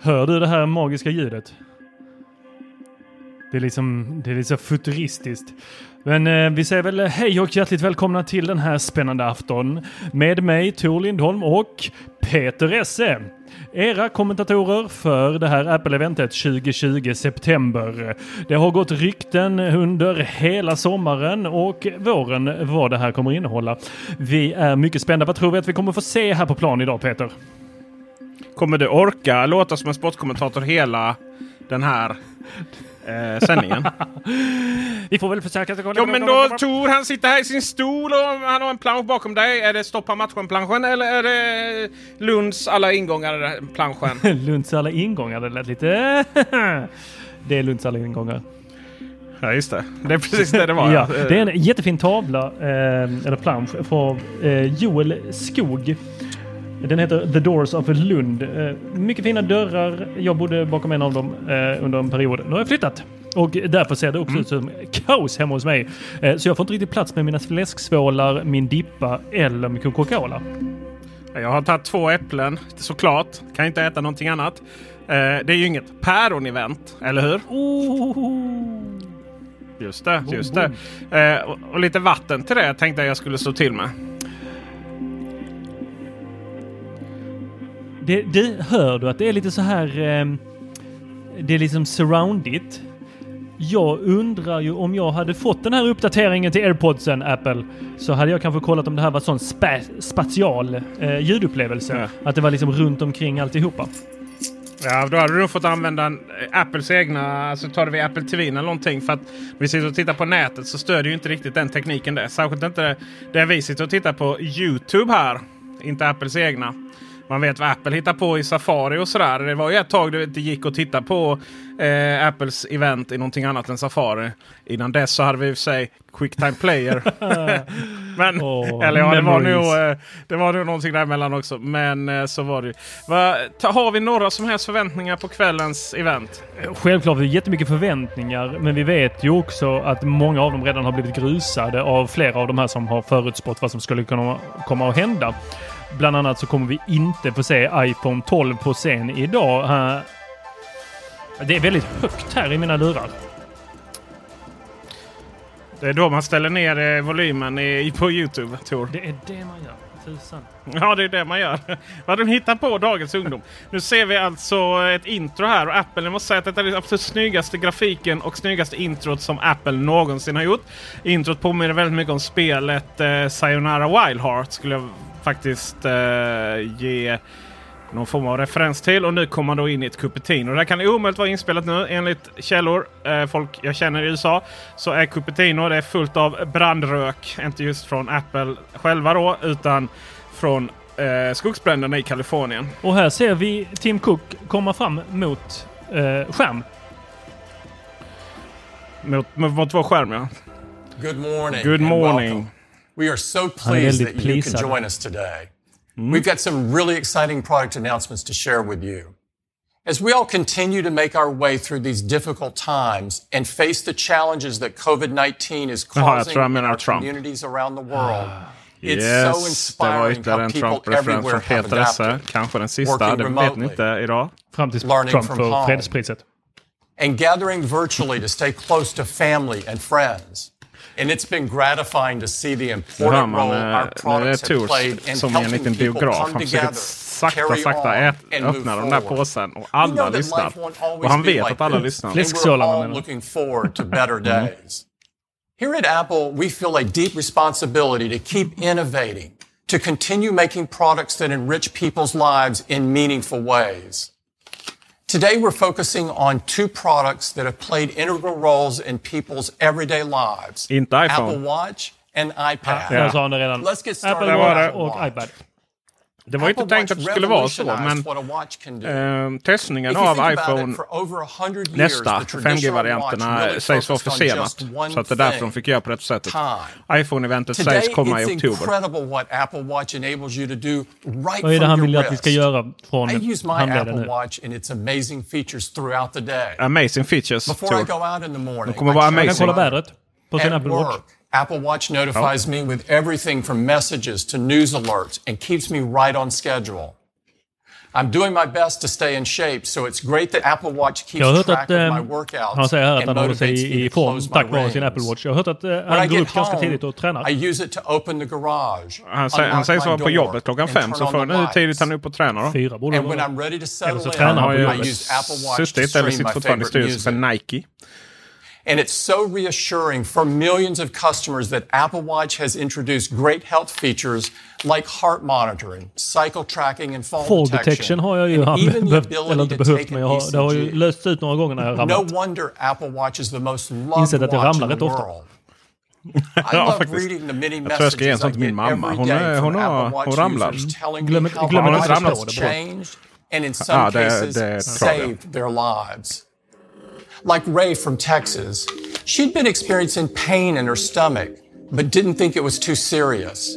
Hör du det här magiska ljudet? Det är liksom, det är liksom så futuristiskt. Men eh, vi säger väl hej och hjärtligt välkomna till den här spännande afton med mig Tor Lindholm och Peter Esse. Era kommentatorer för det här Apple-eventet 2020 september. Det har gått rykten under hela sommaren och våren vad det här kommer innehålla. Vi är mycket spända. Vad tror vi att vi kommer få se här på plan idag Peter? Kommer du orka låta som en sportkommentator hela den här eh, sändningen? Vi får väl försöka. Jo men då Tor han sitter här i sin stol och han har en plansch bakom dig. Är det stoppa matchen-planschen eller är det Lunds alla ingångare-planschen? Lunds alla ingångar, det lät lite... det är Lunds alla ingångar. ja just det. Det är precis det det var. Ja, det är en jättefin tavla, eh, eller plansch, från eh, Joel Skog. Den heter The Doors of Lund. Eh, mycket fina dörrar. Jag bodde bakom en av dem eh, under en period. Nu har jag flyttat. Och därför ser det också Mm. ut som kaos hemma hos mig. Eh, så jag får inte riktigt plats med mina fläsksvålar, min dippa eller min Coca-Cola. Jag har tagit två äpplen såklart. Kan inte äta någonting annat. Det är ju inget päron-event, eller hur? Oh. Just det, just det. Eh, och, lite vatten till det tänkte jag skulle slå till med. Det, det, hör du att det är lite så här... Eh, det är liksom surroundigt. Jag undrar ju om jag hade fått den här uppdateringen till airpodsen Apple så hade jag kanske kollat om det här var sån spa, spatial eh, ljudupplevelse. Att det var liksom runt omkring alltihopa. Ja, då hade du fått använda en, eh, Apples egna, alltså tar det vid Apple TV eller någonting. För att vi sitter och tittar på nätet så stödjer ju inte riktigt den tekniken det. Särskilt inte det, det vi sitter och tittar på YouTube här. Inte Apples egna. Man vet vad Apple hittar på i Safari och sådär. Det var ju ett tag det inte gick att titta på eh, Apples event i någonting annat än Safari. Innan dess så hade vi i och för sig Quicktime Player. Men, Åh, eller ja, det var, nog, eh, det var nog någonting däremellan också. Men eh, så var det ju. Va, ta, har vi några som helst förväntningar på kvällens event? Självklart har vi jättemycket förväntningar, men vi vet ju också att många av dem redan har blivit grusade av flera av de här som har förutspått vad som skulle kunna komma att hända. Bland annat så kommer vi inte få se iPhone 12 på scen idag. Det är väldigt högt här i mina lurar. Det är då man ställer ner eh, volymen i, på Youtube, Tor. Det är det man gör. Tusan. Ja, det är det man gör. Vad de hittar på, dagens ungdom. Nu ser vi alltså ett intro här och Apple, jag måste säga att detta är den absolut snyggaste grafiken och snyggaste introt som Apple någonsin har gjort. Introt påminner väldigt mycket om spelet eh, Sayonara Wild Heart skulle jag faktiskt eh, ge någon form av referens till. Och nu kommer man då in i ett Cupertino. Det här kan omöjligt vara inspelat nu enligt källor. Eh, folk jag känner i USA. Så är Cupertino det är fullt av brandrök. Inte just från Apple själva då utan från eh, skogsbränderna i Kalifornien. Och här ser vi Tim Cook komma fram mot eh, skärm. Mot, mot, mot vår skärm ja. Good morning. Good and morning. Welcome. We are so Han är pleased väldigt that you pleased. could join us today. Hmm? We've got some really exciting product announcements to share with you. As we all continue to make our way through these difficult times and face the challenges that COVID 19 is ah, causing tror han in our Trump. communities around the world, ah, it's Yes, so det var inspiring ytterligare how people Trump-referens everywhere från have adapted. Kanske den sista, working det vet remotely. inte idag. Fram tills Learning Trump from home. fredspriset. and gathering virtually to stay close to family and friends. And it's been gratifying to see the important role eh, our nu är det products have played in som en helping people biograf. come Han försöker together, sakta, sakta ät, öppna den där påsen och alla lyssnar. life won't always Och han be vet att alla lyssnar. and we're Fläsksålarna all menar looking forward to better days. Here at Apple, we feel a deep responsibility to keep innovating, to continue making products that enrich people's lives in meaningful ways. Today, we're focusing on two products that have played integral roles in people's everyday lives. Inte iPhone. Apple Watch and iPad. Där sa han redan. Let's get started Apple Där var Watch det. och iPad. Det var inte Apple tänkt Watch att det skulle vara så, men eh, testningen av iPhone it, for over 100 years, nästa, the traditional 5G-varianterna, watch really sägs vara försenat. Så att det är därför de fick göra på det sättet. iPhone-eventet sägs komma i oktober. incredible what Apple Watch enables you to do right Vad är det han vill att vi ska göra från handleden Apple nu? Amazing features. Amazing the morning, kommer vara check Han kan amazing. kolla vädret på sin Apple Watch. Apple Watch notifies me with everything from messages to news alerts and keeps me right on schedule. I'm doing my best to stay in shape, so it's great that Apple Watch keeps Jag har hört track att of eh, my workouts han säger här att han håller sig i form tack vare sin. Apple Watch. Jag har hört att eh, han går upp ganska tidigt och tränar. I use it to open the garage. Han, säger, han säger så på jobbet klockan fem, så för the nu tidigt han är uppe och tränar. Då. Fyra borde Eller så tränar Han på jobbet. suttit eller sitter fortfarande i styrelsen för music. Nike. And it's so reassuring for millions of customers that Apple Watch has introduced great health features like heart monitoring, cycle tracking, and fall, Fall detection har jag ju and han even the behövt, eller inte to behövt, take men an jag har, det har ju lösts ut några gånger när jag har No wonder Apple Watch is the most loved Insett att jag watch ramlar in the rätt ofta. world. I Ja, love faktiskt. reading the many Jag tror jag ska ge en messages sån I till min get mamma. Hon är- from hon har- Apple Watch hon ramlar. users telling Glöm me inte- how glöm inte my life ramla. has changed and in some Ja, det- cases det tror jag. Saved their lives. Like Ray from Texas, she'd been experiencing pain in her stomach, but didn't think it was too serious.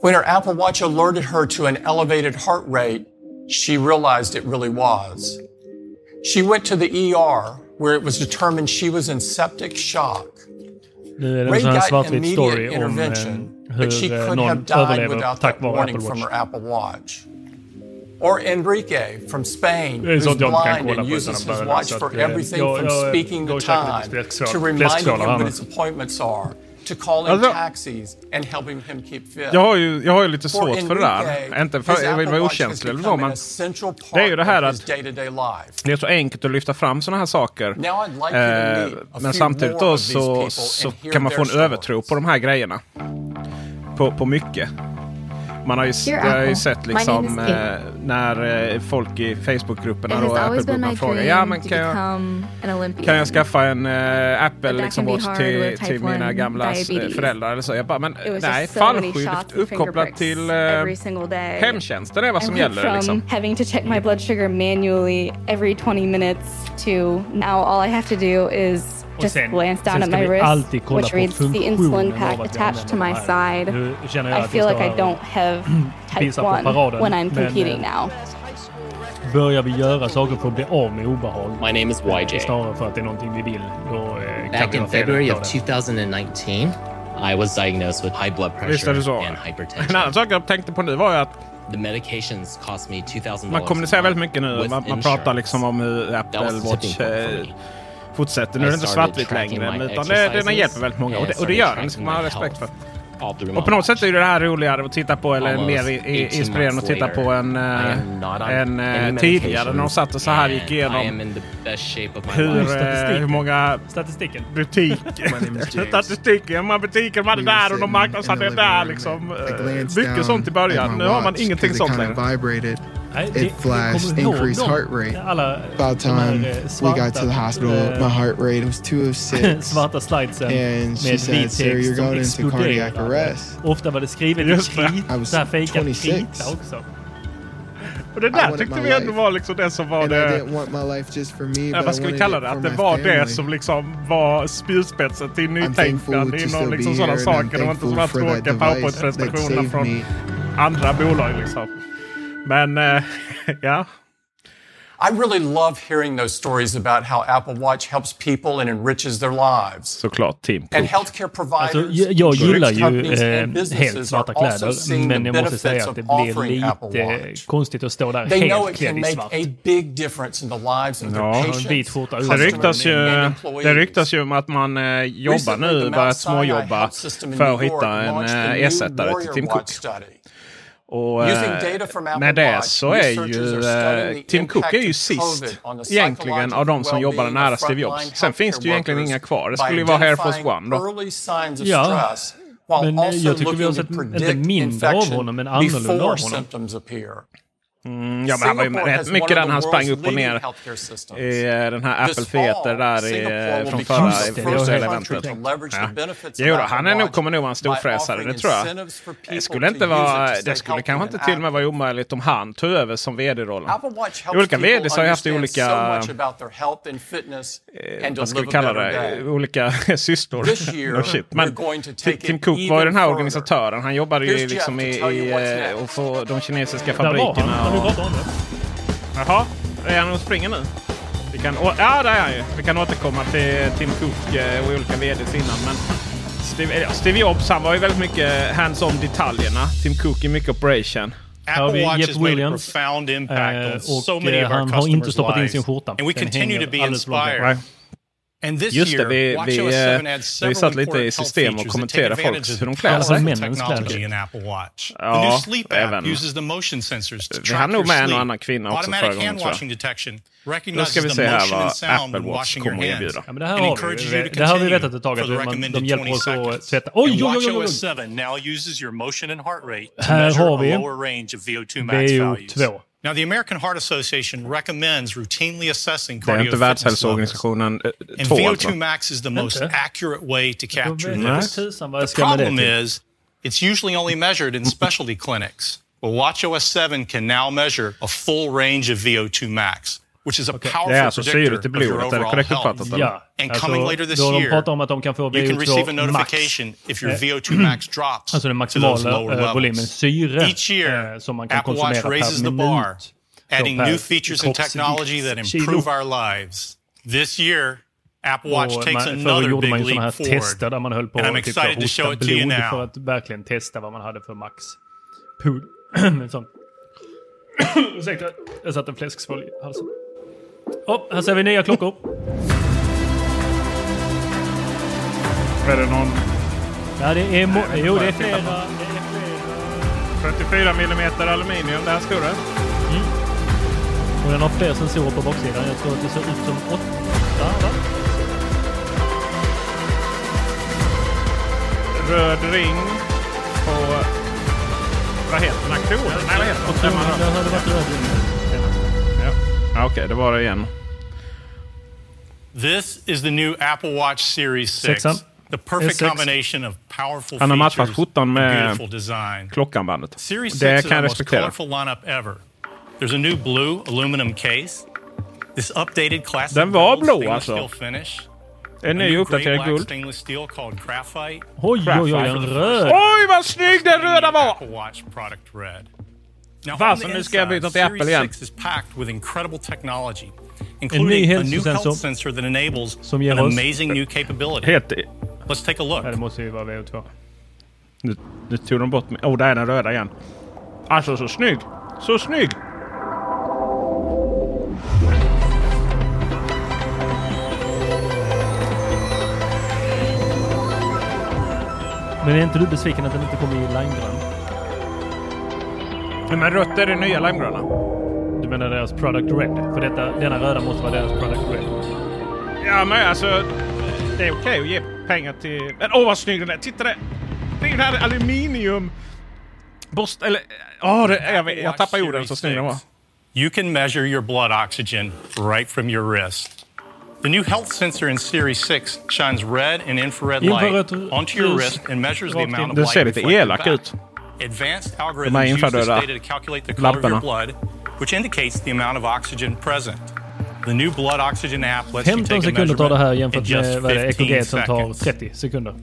When her Apple Watch alerted her to an elevated heart rate, she realized it really was. She went to the ER where it was determined she was in septic shock. Nu är Ray en sån här got svartvit immediate story om eh, intervention, but she hur eh, could have någon died överlever without tack that vare warning Apple Watch. Or Enrique from Spain, Det är who's blind kolla and uses his watch for att, everything from speaking the time to reminding him nu. his appointments are, to calling Alltså- taxis and helping him keep fit. Jag har ju, jag har ju lite For svårt för det där. Inte för jag vill vara okänslig eller så, men det är ju det här att- det är så enkelt att lyfta fram sådana här saker. Now I'd like you to Eh, meet a men few samtidigt more då of these så, people så kan man få en övertro på de här grejerna. På, på mycket. Man har ju, jag har ju sett liksom eh, när eh, folk i Facebookgrupperna my Apple-grupperna frågar ja men kan jag, kan jag skaffa en eh, Apple liksom watch till, till mina 1 gamla föräldrar eller så. Jag bara, men nej, fallskydd uppkopplat till day. hemtjänsten är vad som gäller liksom. having to check my blood sugar manually every 20 minutes to now all I have to do is Och just sen- glance down at my wrist, which reads the insulin pack attached to my side. I feel like I don't have type visar på 1 paraden, when I'm competing eh, now. Börjar vi göra saker för att bli av med obehag? My name is YJ. Snarare för att det är någonting vi vill. Då eh, Back in February of det. 2019, I was diagnosed with high blood pressure and En hypertension. annan sak jag tänkte på nu var ju att The medications cost me $2,000 man kommunicerar väldigt mycket nu. Man, man pratar liksom om hur Apple Watch fortsätter. Nu är det inte svartvitt längre, utan det, den hjälper väldigt många. Och det, och det gör den, det ska man ha respekt för. Och på något sätt är det här roligare att titta på, eller Almost mer i, i, 18 inspirerande att titta på än, eh, än eh, tidigare när de satt och så här gick igenom hur, eh, Statistik. hur många Statistiken. butiker, statistiken, hur många butiker de hade där och de marknadsförde där liksom. Mycket sånt i början. Nu har man ingenting sånt längre. It flashed increased heart rate. About time eh, we got to the hospital, eh, my heart rate was 206. svarta slidesen And she said, vit "Sir, text you're going into cardiac arrest." Ofta var det skrivet i Just det. krit, I was så här fejkat 26. krita också. Och det I där wanted tyckte my vi ändå life. var liksom det som var det... didn't want my life just for me, Ja, vad I ska vi wanted kalla det? Att det var det family. som liksom var spjutspetsen till nytänkande to inom liksom be sådana saker. Det var inte sådana tråkiga powerpoint-presentationer från me. andra bolag liksom. Men eh, ja. I really love hearing those stories about how Apple Watch helps people and enriches their lives. Såklart Tim Cook. And healthcare providers, Alltså, jag, jag gillar ju companies eh, and businesses helt svarta kläder, seeing men the jag måste säga benefits att of det blir offering Apple lite Watch. konstigt att stå där They know helt it klädd can i make svart. a big difference in the lives of their Ja, patients, vit skjorta Det ryktas, ju, and det employees. ryktas ju om att man eh, jobbar Recently, nu, the börjat Mount Sinai småjobba Health System in för New att York hitta en eh, ersättare till Tim Cook. Och eh, med det så är ju eh, Tim Cook är ju sist egentligen av de som jobbade nära Steve Jobs. Sen finns det ju egentligen inga kvar. Det skulle ju vara Air Force One då. Ja, men, eh, jag tycker vi har sett inte mindre av honom, men annorlunda av honom. Mm, ja, men han var ju rätt mycket när han sprang upp och ner i eh, den här This Apple fall, Theater där i, will från förra, the Ja. Jo då, han är nog, kommer nog vara en storfräsare, det tror jag. Det skulle inte vara, det skulle kanske inte till och med vara omöjligt om han tog över som vd-rollen. Olika VDs har ju haft olika, to vad ska vi kalla det, olika sysslor. No shit. Men Tim- Cook var ju den här organisatören. Han jobbade ju liksom i, i eh, och få de kinesiska fabrikerna. Vi pratat om det? Jaha, är han och springer nu? Vi kan, å- ja, där är han ju. Vi kan återkomma till Tim Cook eh, och olika VDs innan. Men Steve, ja, Steve Jobs han var ju väldigt mycket hands-on detaljerna. Tim Cook är mycket operation. Här har vi Apple Watch Jeff has made a Williams. profound impact Eh, on so many eh, of our han har inte customers' stoppat in lives, sin skjorta. and we continue to be inspired. And this Just det, year, vi, vi, 7 adds vi satt lite i system och kommenterade folk hur de the klär Alltså sig. männens kläder. Ja, the new sleep app även- uses the motion sensors to Vi hann nog med en och annan kvinna också förra Automatic gången, hand tror jag. washing detection Då ska vi se här vad Apple Watch kommer att erbjuda. Ja, men det här har Det har vi vetat ett tag att man, de hjälper 20 oss att tvätta. Oj, oj, oj, oj, oj. WatchOS 7 now uses your motion and heart rate to Här measure har a vi lower range of VO2 max values. VO2. Now, the American Heart Association recommends routinely assessing Det är inte cardio fitness levels. Världshälsoorganisationen eh, And 2 VO2 max is the most Inte? accurate way to capture vet this. The jag ska med det problem is, it's usually only measured in specialty clinics. Well, WatchOS 7 can now measure a full range of VO2 max, which is a powerful Det är alltså predictor syret i of your blodet, är det overall korrekt uppfattat? Ja, And alltså, coming later this då de year, pratar om att de kan få You can receive a VO2 max. notification if your Eh, VO2 max drops Alltså den to those maximala lower eh, volymen syre Each year, eh, som man kan Apple Watch raises the bar, adding new features and technology that improve our lives. This year, Apple Watch Och takes man, another gjorde big man ju sådana här leap forward. tester där man höll på And I'm att typ, excited to show hosta it to you blod now. för att verkligen testa vad man hade för max. Sån. Ursäkta, jag satte en fläsksvål i halsen. Oh, här ser vi nya klockor. Är det någon Ja, det är, mo- jo, det är flera. 44 mm aluminium, det här större? Och den har fler sensorer på baksidan. Jag tror att det ser ut som åtta, va? Röd ring på... Vad heter den kronan? Nej, vad heter den? Jag Där man tror har- det varit röd senast. Okej, det var det igen. This is the new Apple Watch Series 6. Sexan. The perfect S6. combination of powerful Han har matchat features skjortan and med beautiful design. klockanbandet. Series 6 Det is kan jag most respektera. colorful lineup ever. There's a new blue aluminum case. This updated classic Den var blå, stainless alltså. steel finish. En A ny new uppdaterad guld. stainless steel called graphite. Oj, oj, oj, en röd. Oj, vad snygg den röda var! On the nu ska jag byta till Apple Series igen. 6 is packed with incredible technology, ny including a new hälsosensor health sensor that enables som ger an oss- amazing new capability. Helt... Let's take a look. Ja, det måste ju vara VO2. Nu, nu tog de bort mig. Åh, oh, där är den röda igen. Alltså så snygg! Så snygg! Men är inte du besviken att den inte kommer i limegrön? Men rött är det nya limegröna. Du menar deras product red? För detta, denna röda måste vara deras product red. Ja, men alltså... Det är okej att ge pengar till... Men åh, vad snygg den är! Titta det! Det är den här aluminium... Borst... Eller... Åh, det, jag, jag tappar orden så snygg den var. You can measure your blood oxygen right from your wrist. The new health sensor in Series 6 shines red and infrared light onto your wrist and measures the amount of Den light ser lite elak ut. Advanced algorithms use this data to calculate the color of your blood which indicates the amount of oxygen present. The new blood oxygen app lets you 15 take a sekunder tar det här measurement in jämfört just med vad är det, 15 EKG som tar seconds. 30 sekunder.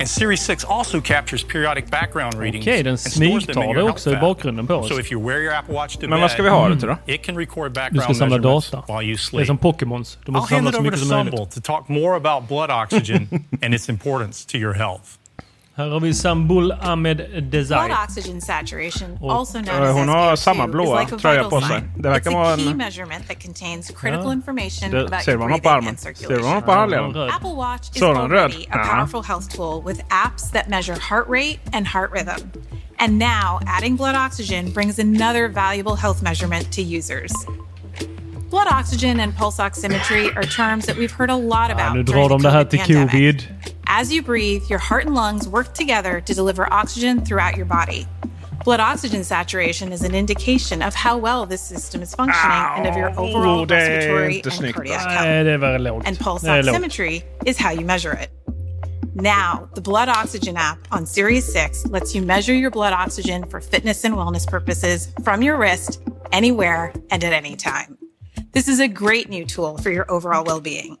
And Series 6 also captures periodic background readings. Okej, den your det health också i bakgrunden på oss. So if you wear your Apple Watch to Men bed, vad ska vi ha det till då? It can record Du background ska samla data. while you Det är sleep. som Pokémons. Du I'll måste hand samla it så over to mycket som möjligt. Sambal to talk more about blood oxygen and its importance to your health. Här har vi Sambul Ahmed Blood Desai. oxygen saturation, Och- also known Eh, as hon har samma SpO2, is blåa like a tröja vital på sig. Det verkar It's vara a key en- measurement that contains critical Ja. information Det- about ser har på armen? Ser har på is Så den röd? already a Ja. powerful health tool with apps that measure heart rate and heart rhythm. And now, adding blood oxygen brings another valuable health measurement to users. Blood oxygen and pulse oximetry are terms that we've heard a lot Ja, about nu during drar de the det här COVID till pandemic. covid. As you breathe, your heart and lungs work together to deliver oxygen throughout your body. Blood oxygen saturation is an indication of how well this system is functioning and of your overall respiratory and cardiac health. Nej, det är väldigt lågt. And pulse Det är lågt. oximetry is how you measure it. Now, the Blood Oxygen app on Series 6 lets you measure your blood oxygen for fitness and wellness purposes from your wrist, anywhere, and at any time. This is a great new tool for your overall well being.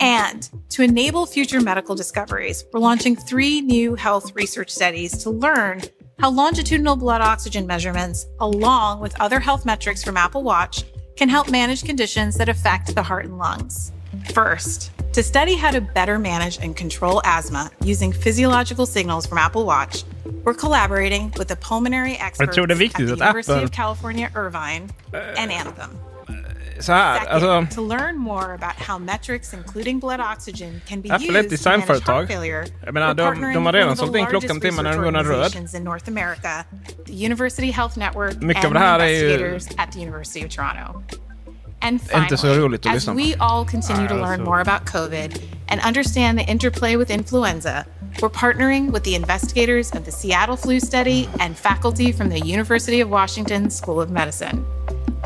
And to enable future medical discoveries, we're launching three new health research studies to learn how longitudinal blood oxygen measurements, along with other health metrics from Apple Watch, can help manage conditions that affect the heart and lungs. First, to study how to better manage and control asthma using physiological signals from Apple Watch, we're collaborating with the pulmonary experts tror det är at the University Apple- of California, Irvine, and Anthem. Så här, Second, alltså... to learn more about how metrics, including blood oxygen, can be Apple är ett used to manage designföretag. heart failure. Jag menar, we're de- partnering de har with redan one of the sålt in klockan largest när research den går röd. organizations in North America, the University Health Network, Mycket av and det här är ju- investigators at the University of Toronto. And Inte så finally, roligt att as lyssna på. we all continue to learn alltså. more about COVID and understand the interplay with influenza, we're partnering with the investigators of the Seattle flu study and faculty from the University of Washington School of Medicine.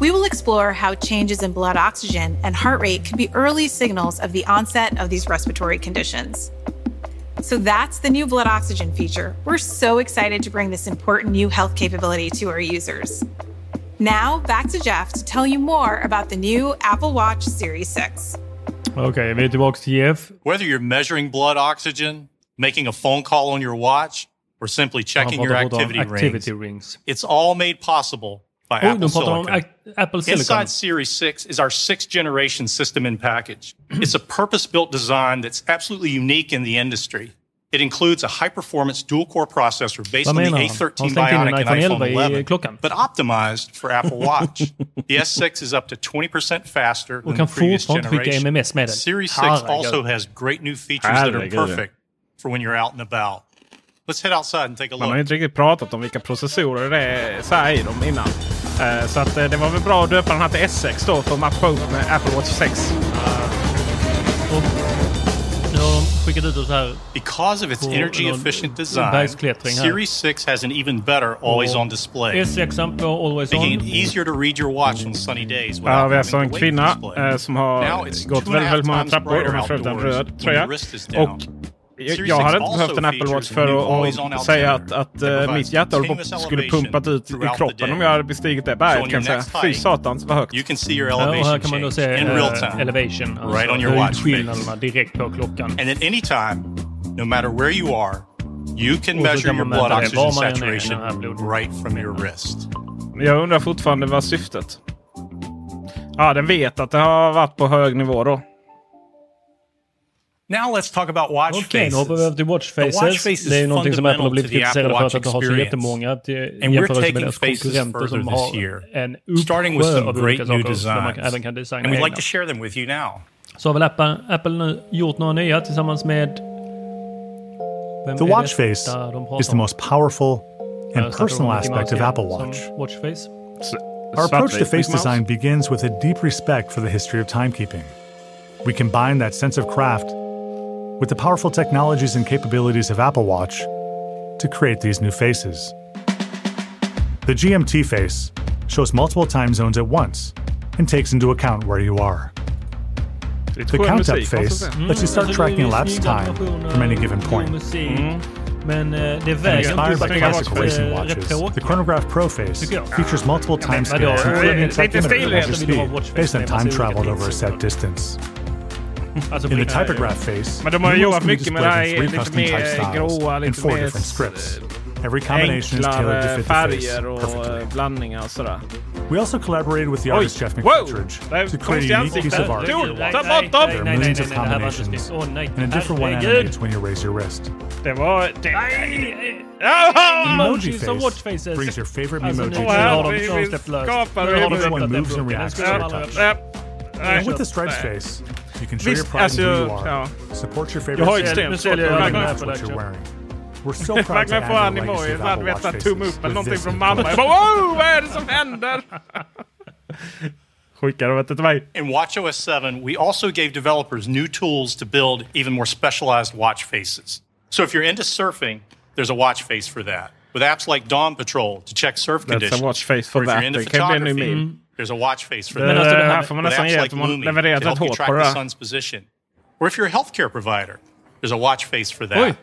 We will explore how changes in blood oxygen and heart rate can be early signals of the onset of these respiratory conditions. So that's the new blood oxygen feature. We're so excited to bring this important new health capability to our users. Now, back to Jeff to tell you more about the new Apple Watch Series 6. Okej, vi är tillbaka till Jeff. Whether you're measuring blood oxygen, making a phone call on your watch, or simply checking Han your pratar både om activity, activity rings, rings. it's all made possible by Oj, Apple de pratar om Apple Silicon. Inside Series 6 is our sixth generation system in package. it's a purpose built design that's absolutely unique in the industry. It includes a high performance dual core processor based Vad on the menar han? Har A13 han slängt in en Bionic and iPhone iPhone 11 klockan? but optimized for Apple Watch. the S6 is up to 20% faster Och than kan the previous fortfarande skicka generation. MMS med den. Series 6 Herregud. also has great new features that are perfect for when you're out and about. Let's head outside and take a Man har look. ju inte riktigt pratat om vilka processorer det är så här i dem innan. Eh, Så att eh, det var väl bra att döpa den här till S6 då för att matcha upp med Apple Watch 6. Och nu har de skickat ut oss här. Because of its energy efficient design. Series 6 has an even better always on display. S6 på Always Making On. it easier to read your watch on sunny days Ja, without vi har alltså having en kvinna eh, som har Now it's gått väldigt, väldigt många trappor. Hon har en outdoors röd tröja. Och jag, jag 6 hade inte behövt en Apple Watch för always-on att säga att, att provides mitt hjärta höll på- continuous skulle pumpat ut i kroppen om jag hade bestigit det berget on kan säga. Fy satans vad högt. Ja, och här kan man då se time. elevation. Alltså Right on your watch face. höjdskillnaderna direkt på klockan. And at any time, no matter where you are, you can measure kan your man blood oxygen saturation right from your wrist. Jag undrar fortfarande vad syftet. Ja, den vet att det har varit på hög nivå då. Now let's talk about watch Okej, nu faces. hoppar vi över till watch The watch faces. face is Det är ju någonting som Apple har blivit fundamental to the kritiserade Apple för att Watch det har så jättemånga till And we're jämförelse med taking deras faces konkurrenter som this har year, en starting with uppsjö some av great olika new saker som man designs. även kan designa And we'd like to share them with you now. Så har väl Apple, Apple nu gjort några nya tillsammans med... Vem The watch face de is the most powerful and personal aspect of Apple Watch. Watch face. Our approach to face design begins with a deep respect for the history of timekeeping. We combine that sense of craft with the powerful technologies and capabilities of Apple Watch to create these new faces. The GMT face shows multiple time zones at once and takes into account where you are. The count up face lets you start tracking elapsed time from any given point. Inspired by classic racing watches, the Chronograph Pro Face features multiple time scales including a centimeter measure speed based on time traveled over a set distance. Alltså in the typograph face, men de har jobbat mycket med det här lite mer gråa, lite mer strips. Every combination is tailored to fit färger och perfectly. Eh, blandningar och sådär. We also collaborated with the artist Jeff McFetridge to create a unique piece of art. Dude, ta bort dem! There are millions of combinations, and a different one animates when you raise your wrist. Det var... Det, Emoji face, watch faces. brings your favorite alltså, emoji to the Each one moves and reacts to your touch. And with the stripes face, you can show your pride alltså, in who you are. Support your favorite Jag har extremt säljer Ragnar för det. We're so proud to på Animoy, så hade vi tumme upp eller någonting från mamma. Jag bara wow, vad? In WatchOS 7, we also gave developers new tools to build even more specialized watch faces. So if you're into surfing, there's a watch face for that. With apps like Dawn Patrol to check surf That's conditions. That's a watch face for or that. If you're into photography, There's a watch face for det, that. Det här får man nästan ge att man levererat rätt hårt på det där. Or if you're a healthcare provider, there's a watch face for that. Oj.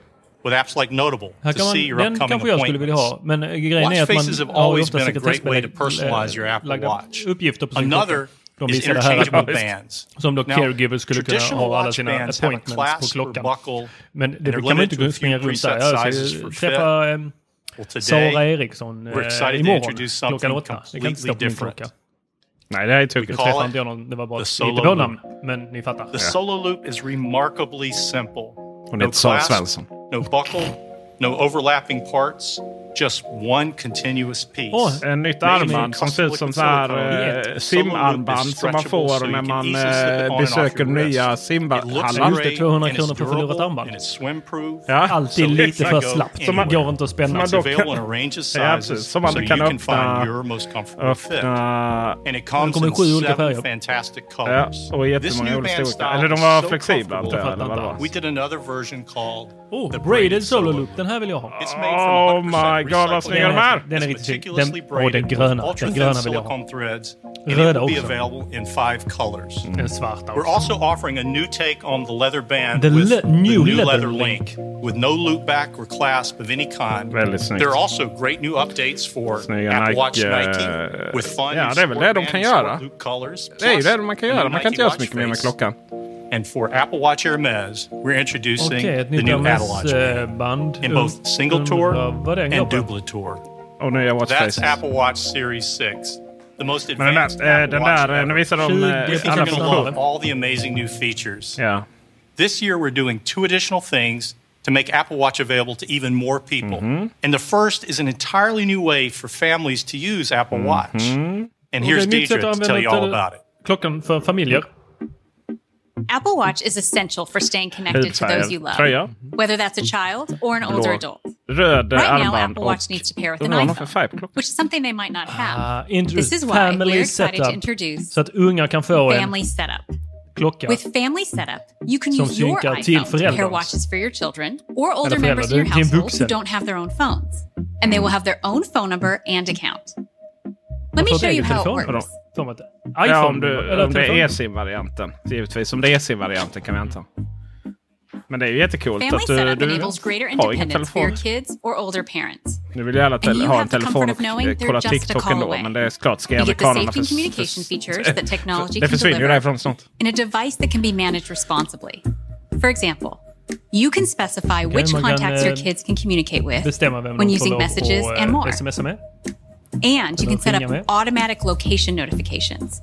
With apps like Notable to man, see your upcoming kanske jag skulle vilja ha, men eh, grejen är att man har ju ofta sekretessbelagda eh, uppgifter på sin klocka. De visar det här att bands. som då caregivers skulle kunna ha alla sina appointments på klockan. Men det kan man inte gå springa runt där. Jag träffa ehm, Sara Eriksson eh, imorgon klockan åtta. Det kan inte stå på min klocka. Nej, det här är tokigt. Det träffade inte jag. Det var bara ett bra namn. Men ni fattar. The solo loop is remarkably simple. Hon heter Sara Svensson. No buckle. No overlapping parts. Just one continuous piece. Oh, ett nytt armband som ser ut som så här, eh, simarmband som man får när man eh, besöker nya simhallar. Just det, 200 kronor för förlorat armband. Ja. Alltid lite för slappt. Som man, går inte att spänna. Som man, kan, ja, man kan öppna... öppna de kommer i sju olika färger. Ja, och jättemånga olika storlekar. Eller de var flexibla antar jag. Eller vad. Oh, the braided solo loop. Den här vill jag ha. Oh my god, vad snygga de är! Den är riktigt snygg. Den, och den gröna. Den gröna vill jag ha. Röda också. Mm. Den svarta också. We're also offering a new take on the leather band the with le new, the new leather, leather link. With no loop back or clasp of any kind. Väldigt snyggt. There are also great new updates for snygga Apple Watch Nike. Eh, with fun ja, det är väl det de kan göra. Det är ju det man kan göra. Man kan inte göra så mycket mer med klockan. And for Apple Watch Hermes, we're introducing okay, the new Apple Watch uh, band in both single tour and double tour. Oh no, yeah, watch That's faces. Apple Watch Series 6. The most advanced Men den där, eh, Apple den Watch där, eh, visar de. Eh, all the amazing new features. Yeah. This year we're doing two additional things to make Apple Watch available to even more people. Mm -hmm. And the first is an entirely new way for families to use Apple mm-hmm. Watch. Mm -hmm. And here's Deidre to tell you all about it. Klockan för familjer. Apple Watch is essential for staying connected to those you love, whether that's a child or an older adult. Right now, Apple Watch needs to pair with an iPhone, which is something they might not have. This is why we're excited to introduce family setup. With family setup, you can use your iPhone to pair watches for your children or older members in your household who don't have their own phones, and they will have their own phone number and account. Let me show you how it works. De ett iPhone, ja, om, du, eller om det är eSIM-varianten. Givetvis. Om det är eSIM-varianten kan vi anta. Men det är ju jättecoolt att du, du har ingen telefon. Nu vill ju alla te- ha en telefon och kolla TikTok ändå. Men det är klart, ska amerikanerna... För, för, det försvinner ju därifrån snart. In a device that can be managed responsibly. For example, You can specify which contacts your kids can communicate with when using messages and more. And you can set up automatic location notifications.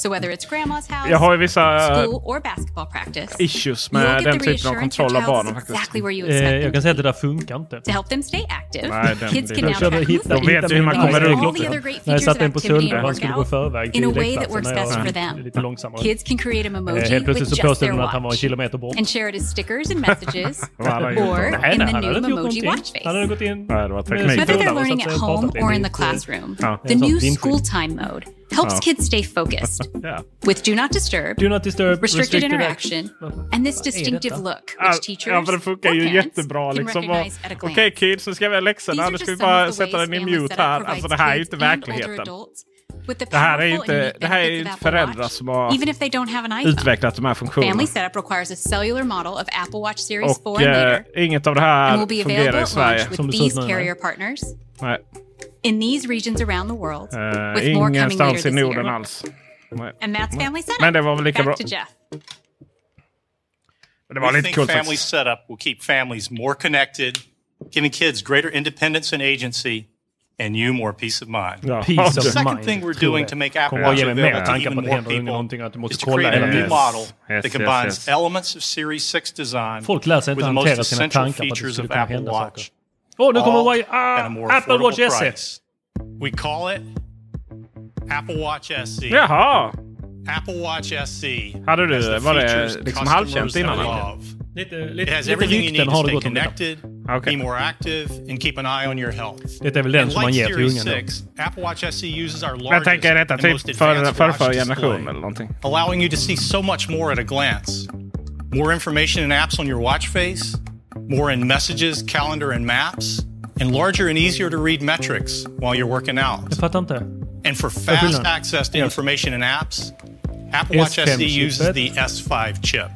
So whether it's grandma's house, jag har ju vissa school eh, or basketball practice, issues med den typen av kontroll av barnen faktiskt. Exactly eh, jag kan säga att det där funkar inte. To help them stay active, Nej, den, kids can now track movement. De vet ju hur man kommer runt. När jag satte en på söndag, han skulle gå förväg till lekplatsen. Jag var lite långsammare. Kids can create eh, a memoji Helt plötsligt så påstod den att han var en kilometer bort. And share it as stickers and messages, or in the new emoji watch face. Han hade gått in... Whether they're learning at home or in the classroom, the new school time mode helps oh. kids stay focused yeah. with do not disturb, do not disturb restricted, restricted interaction, and this distinctive look which ah, ja, för det funkar ju jättebra. Liksom. Okej okay, kids, nu ska vi ha läxorna. Nu ska vi bara sätta den i mute här. Alltså det här är ju inte verkligheten. Det här är inte, det här är föräldrar som har utvecklat de här funktionerna. Family setup requires a cellular model of och, eh, inget av det här fungerar i Sverige. Som det ser ut nu. in these regions around the world. Uh, with more coming later i year. alls. And that's Family Setup. Men det var väl lika Back bra. to Jeff. Men det var we think family setup will keep families more connected, giving kids greater independence and agency, and you more peace of mind. Ja. Peace the of second mind, thing we're doing to make Apple Watch available to even more people is to create a new model yes, that combines yes, yes. elements of Series 6 design with the most essential features of Apple Watch. Saker. Oh, no, come away. Ah, Apple Watch price. SE. We call it Apple Watch SE. Jaha. Apple Watch SE. Hade du, the var det liksom halvkänt innan? Lite, lite, it has everything you need to stay connected, okay. be more active and keep an eye on your health. Det är väl den and som man ger till ungen Apple Watch SE uses our largest Jag tänker detta typ för, för, för generation eller någonting. Allowing you to see so much more at a glance. More information and apps on your watch face more in messages, calendar, and maps, and larger and easier to read metrics while you're working out. And for fast access to information and apps, Apple Watch SE SD uses the S5 chip.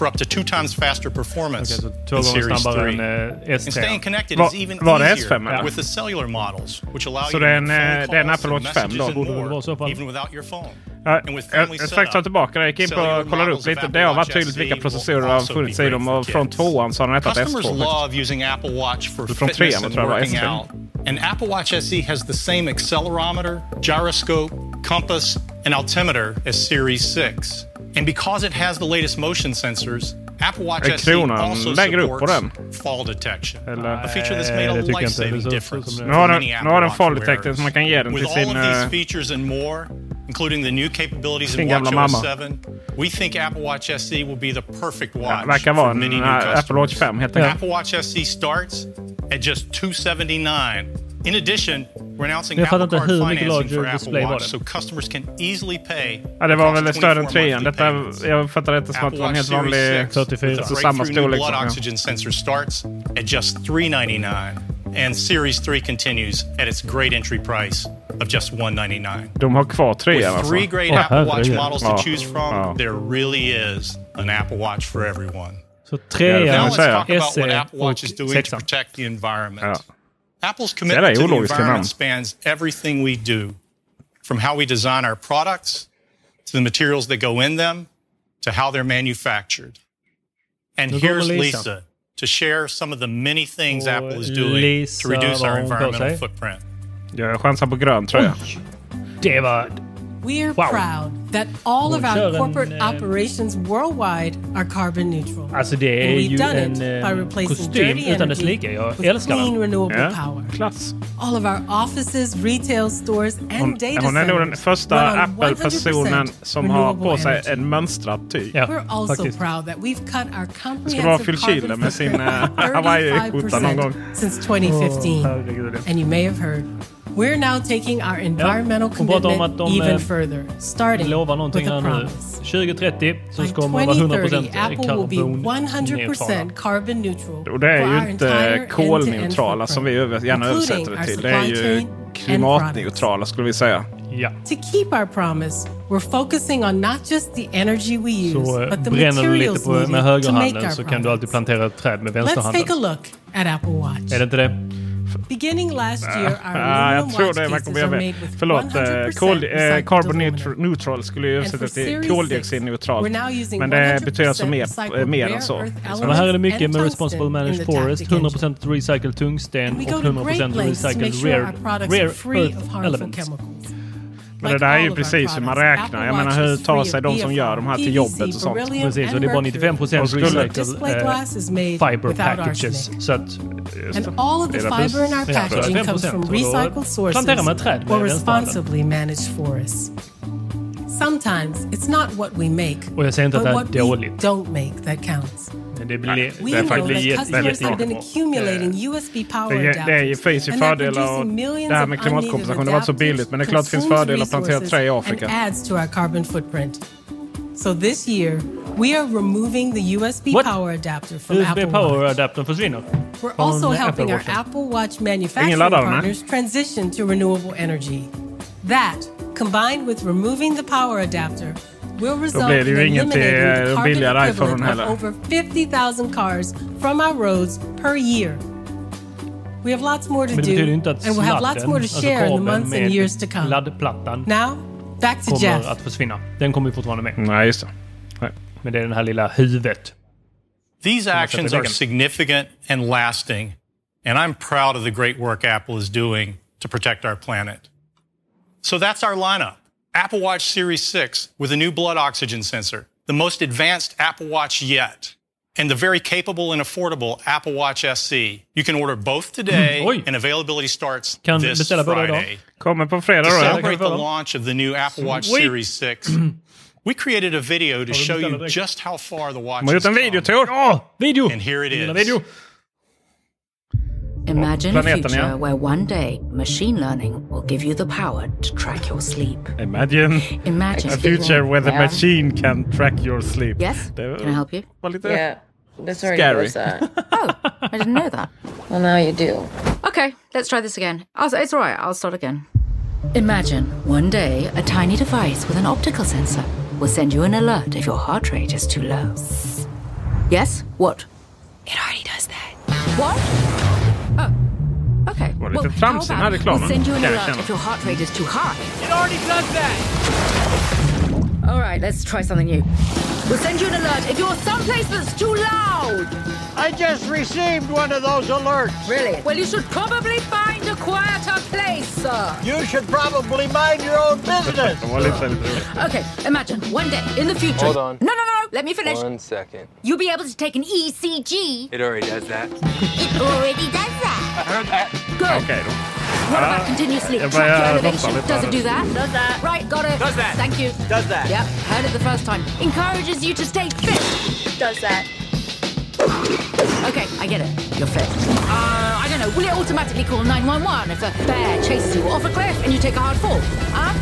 for up to two times faster performance okay, so in Series 3. Än, uh, and staying connected Va is even easier with the cellular models, which allow so you to make phone eh, calls Apple Watch and messages 5 då, and more, so even without your phone. Ja, jag ska strax ta tillbaka det. Jag gick in på och kollade upp lite. Det har varit tydligt vilka processorer har funnits i dem. Och från tvåan så har den hetat S2. Från trean tror jag var S3. An Apple Watch SE has the same accelerometer, gyroscope, compass and altimeter as Series 6. And because it has the latest motion sensors, Apple Watch SE also supports fall detection. Eller, a feature that's made a life-saving difference. Nu har den, nu har fall detector som man kan ge den till. With all of these eh, features and more, including the new capabilities in Watch OS 7, we think Apple Watch SE will be the perfect watch ja, many new customers. Apple Watch 5. Apple Watch SE starts at just 279. In addition, Jag fattar inte hur mycket larger display var det. Ja, det var väl större än trean. Detta, jag fattar detta som att det var en helt vanlig 44. Alltså samma storlek. Blood ja. and Series 3 continues at its great entry price of just 199. De har kvar trean alltså? With three great oh, Apple Watch models ja. to choose from, ja. there really is an Apple Watch for everyone. Så trean, SE och sexan. Apple's commitment to the environment spans everything we do, from how we design our products to the materials that go in them to how they're manufactured. And here's Lisa. To share some of the many things Apple is doing to reduce our environmental footprint. Jag chansar på grön tröja. Det var we're wow. proud that all of our corporate operations worldwide are carbon neutral. Ah, alltså det er är ju en eh, by replacing kostym utan dess like. Jag clean renewable ja. power. Klass. All of our offices, retail stores and hon, data Hon är nog den första Apple-personen som har på sig energy. en mönstrad tyg. Ja, We're also faktiskt. proud that we've cut our comprehensive carbon vara Phil Schiller med sin eh, Hawaii-skjorta någon gång. Since 2015. Oh, and you may have heard We're now taking our environmental commitment de, even eh, further, starting with a promise. 2030 så ska man vara 100% eh, karbonneutrala. Carbon neutral och det är ju inte kolneutrala som vi gärna översätter det till. Det är ju klimatneutrala skulle vi säga. Ja. To keep our promise, we're focusing on not just the energy we use, så, but the bränner du lite på, med högerhanden så kan du alltid plantera ett träd med vänsterhanden. Let's take a look at Apple Watch. Är det inte det? Beginning last year our ah, jag tror det, man kommer med. Förlåt, uh, kol, uh, carbon neutral, neutral skulle ju översättas till koldioxidneutralt. Men det betyder alltså mer, mer än så. så här är det mycket med Responsible Managed Forest, 100% recycled tungsten och 100% recycled rare, rare earth elements. Men det där är ju precis hur man räknar. Jag menar hur tar sig de som gör de här till jobbet och sånt? Precis, och det är bara 95 procent recycled eh, fiber packages. Så att... And all of the fiber in our packaging comes from. Sometimes it's not what we make, Och jag säger inte att det but what är we dåligt. don't make that counts. Men det blir, faktiskt that väldigt bra. Eh, det, finns ju fördelar och det här med klimatkompensation det har varit så billigt. Men det är klart det finns fördelar att plantera trä i Afrika. adds to our. So this year, we are removing the USB What? power adapter from Apple USB Watch. power-adaptern försvinner. We're also Från helping our Apple Watch Ingen laddare, manufacturing partners transition to renewable energy. That combined with removing the power adapter, will result in ju ingen till, eliminating eh, the de carbon billigare equivalent iPhone of over 50,000 cars from our roads per year. We have lots more to Men det betyder ju do, and we'll have lots more to share in the months and years to come. laddplattan Now, back to kommer Jeff. att försvinna. Den kommer ju fortfarande med. Nej, just det. Nej. Men det är den här lilla huvudet. These actions are significant and lasting, and I'm proud of the great work Apple is doing to protect our planet. So that's our lineup. Apple Watch Series 6 with a new blood oxygen sensor, the most advanced Apple Watch yet, and the very capable and affordable Apple Watch SE. You can order both today, mm-hmm. Oj. and availability starts Kan this beställa båda Friday. idag. Kommer på fredag To då. eller? celebrate the launch of the new Apple Watch Sweet. Series 6, we created a video to show you just how far the watch De har gjort has en video, come. Tor. Ja, video! And here it Lilla is. video. Imagine a future ja. where one day machine learning will give you the power to track your sleep. Imagine, Imagine a future where the Yeah. machine can track your sleep. Yes? Det Can I help you? var lite uh, Yeah, this already scary. knows that. Uh, oh, I didn't know that. well, now you do. Okay, let's try this again. I'll, it's all right. I'll start again. Imagine one day a tiny device with an optical sensor will send you an alert if your heart rate is too low. Yes? What? It already does that. What? Okay. Var lite Well, tramsig how den här about reklamen, We'll send you an alert if your heart rate is too high. It already does that. All right, let's try something new. We'll send you an alert if you're someplace that's too loud. I just received one of those alerts. Really? Well, you should probably find a quieter place, sir. You should probably mind your own business. De var lite, lite roliga. Okay, imagine one day in the future. Hold on. No, no, no. Let me finish. One second. You'll be able to take an ECG. It already does that. It already does that. I heard that. Good. Okej då. What about continuous sleep? Track your elevation. Does här it do that? Does that. Right, got it. Does that. Thank you. Does that. Yep, heard it the first time. Encourages you to stay fit. Does that. Okay, I get it. You're fit. Uh, I don't know. Will it automatically call 911 if a bear chases you off a cliff and you take a hard fall? Huh?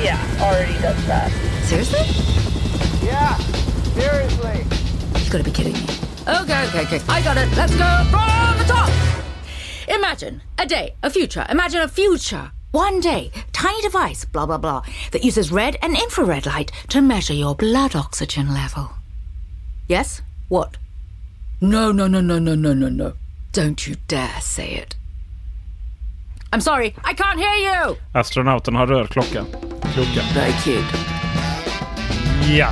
Yeah, already does that. Seriously? Yeah, seriously. You've got to be kidding me. Okay, okay, okay. I got it. Let's go from the top. Imagine a day, a future. Imagine a future. One day, tiny device, blah, blah, blah, that uses red and infrared light to measure your blood oxygen level. Yes? What? No, no, no, no, no, no, no, no. Don't you dare say it. I'm sorry, I can't hear you! Astronauten har röd klocka. Klocka. Very cute. Ja.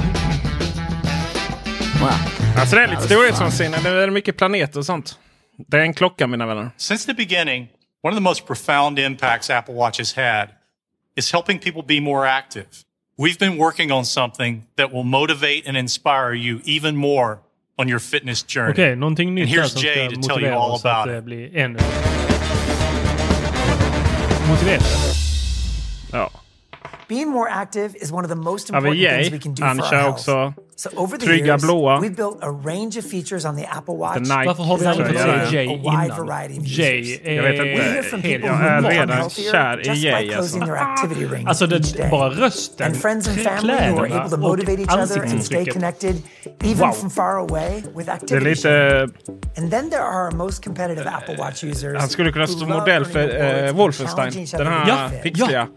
That Alltså det är lite storhetsvansinne. Det är mycket planeter och sånt. Det är en klocka mina vänner. Since the beginning, one of the most profound impacts Apple Watch has had is helping people be more active. We've been working on something that will motivate and inspire you even more on your fitness journey. Okej, någonting nytt And där here's som Jay ska to tell you motivera all oss att about det it. blir ännu motiverande. Ja. Being more active is one of the most important things we can do for our health. också So over the trygga years, blåa. we've built a range of features on the Apple Watch. The Nike Varför har vi aldrig fått Jay a wide innan? variety of Jay är Jag vet inte. We hear from Helt- people jag who är are redan healthier kär i just by Jay closing alltså. their activity rings Alltså det, day. bara rösten, And friends and family who are able to kläderna motivate och each other and stay ansiktsuttrycket. connected even Wow. from far away with Det är activity lite... And then there are our most competitive Apple Watch users. Han skulle kunna who stå modell för and Wolfenstein. Den här be fit. pixliga.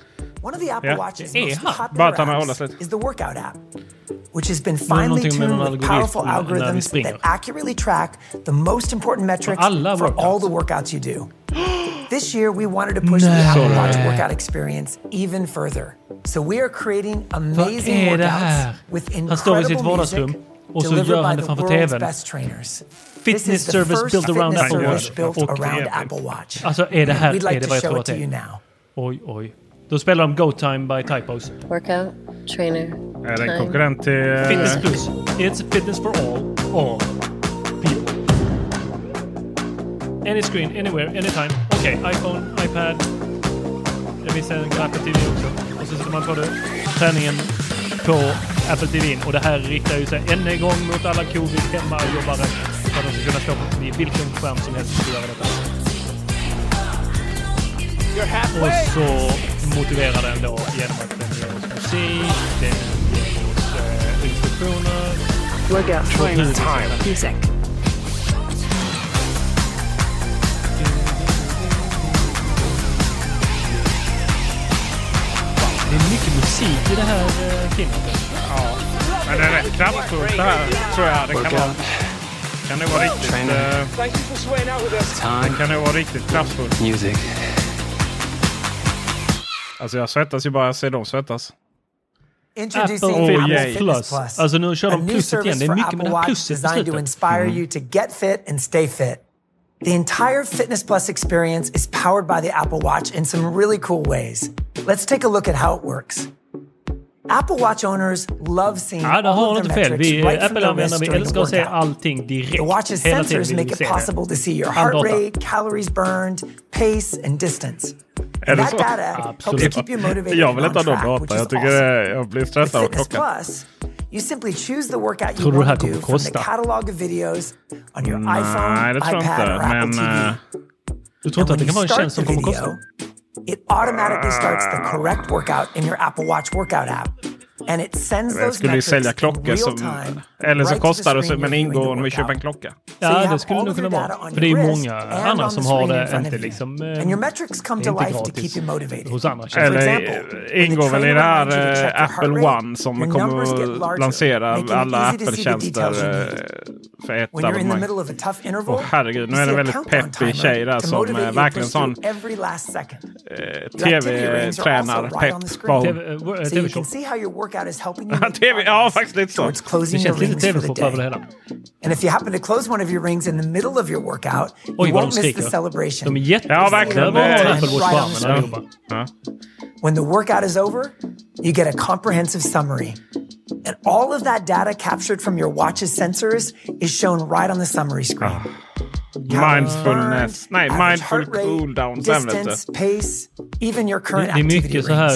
One of the Apple Ja. Watch's most popular Bara att han har hållit apps is the workout app, which has been finely tuned with powerful algorithms that accurately track the most important metrics alla for all the workouts you do. This year, we wanted to push the Apple Watch workout experience even further. So we are creating amazing workouts with Han står i sitt incredible music och så gör han det the framför tvn. best trainers. Fitness This is the service built around fitness Apple service Watch. built around Apple Watch. Alltså är det här We'd like är det to vad jag show tror att to det you är? now. Oj, oj. Då spelar de Go Time by Typos. Workout, trainer, Är det en time. konkurrent till... eh, Fitness Plus. It's fitness for all. All people. Any screen, anywhere, anytime. Okej, iPhone, iPad. Jag visar en Apple TV också. Och så sätter man på det. Träningen på Apple TV. Och det här riktar ju sig än en gång mot alla covid-hemmajobbare. För att de ska kunna stå vid vilken skärm som helst och göra detta. Och så motiverar den då genom att den ger oss musik, den ger oss eh, instruktioner. Det är mycket musik i det här eh, filmet. Ja, men det är rätt kraftfullt det här tror jag. Det kan kan det vara riktigt... Eh, det kan nog vara riktigt kraftfullt. Music. Alltså jag svettas ju bara jag ser dem svettas. Introducing Apple oh, Apple Fitness Plus. Plus. Alltså nu kör de pluset igen. Det är mycket med det här to inspire mm. you to get fit and stay fit. The entire Fitness Plus experience is powered by the Apple Watch in some really cool ways. Let's take a look at how it works. Apple Watch owners love seeing ja, det har inte fel. Vi, eh, right Apple-användare vi älskar the se direkt. The watch's sensors make it possible to see your heart rate, calories burned, pace and distance. är det så? Absolut. Jag vill inte ha någon data. Jag, tycker awesome. jag blir stressad av klockan. You simply choose the workout tror you want to do from the catalog of videos on your Nej, iPhone, det tror iPad, inte, or Apple men, TV. Eh, du tror inte att det kan vara en tjänst som kommer kosta? It automatically starts the correct workout in your Apple Watch workout app. Jag skulle ju sälja klockor som, eller så kostar det men ingår om vi köper en klocka. Ja, det skulle nog kunna vara. För det är ju många andra som har det, inte liksom... Eh, det är inte gratis hos andra. Eller ingår väl i det här eh, Apple One som kommer att lansera alla Apple-tjänster eh, för ett abonnemang. Åh herregud, nu är det en väldigt peppig tjej där som verkligen sån tv-tränar-pepp. TV-show. workout is helping you. Damn it, all towards closing your rings for the day. And if you happen to close one of your rings in the middle of your workout, you won't miss the celebration. De är jättestora. Ja, right When the workout is over, you get a comprehensive summary. And all of that data captured from your watch's sensors is shown right on the summary screen mindfulness. Nej, mindful cooldown. Distance, pace, even your current det, är mycket så här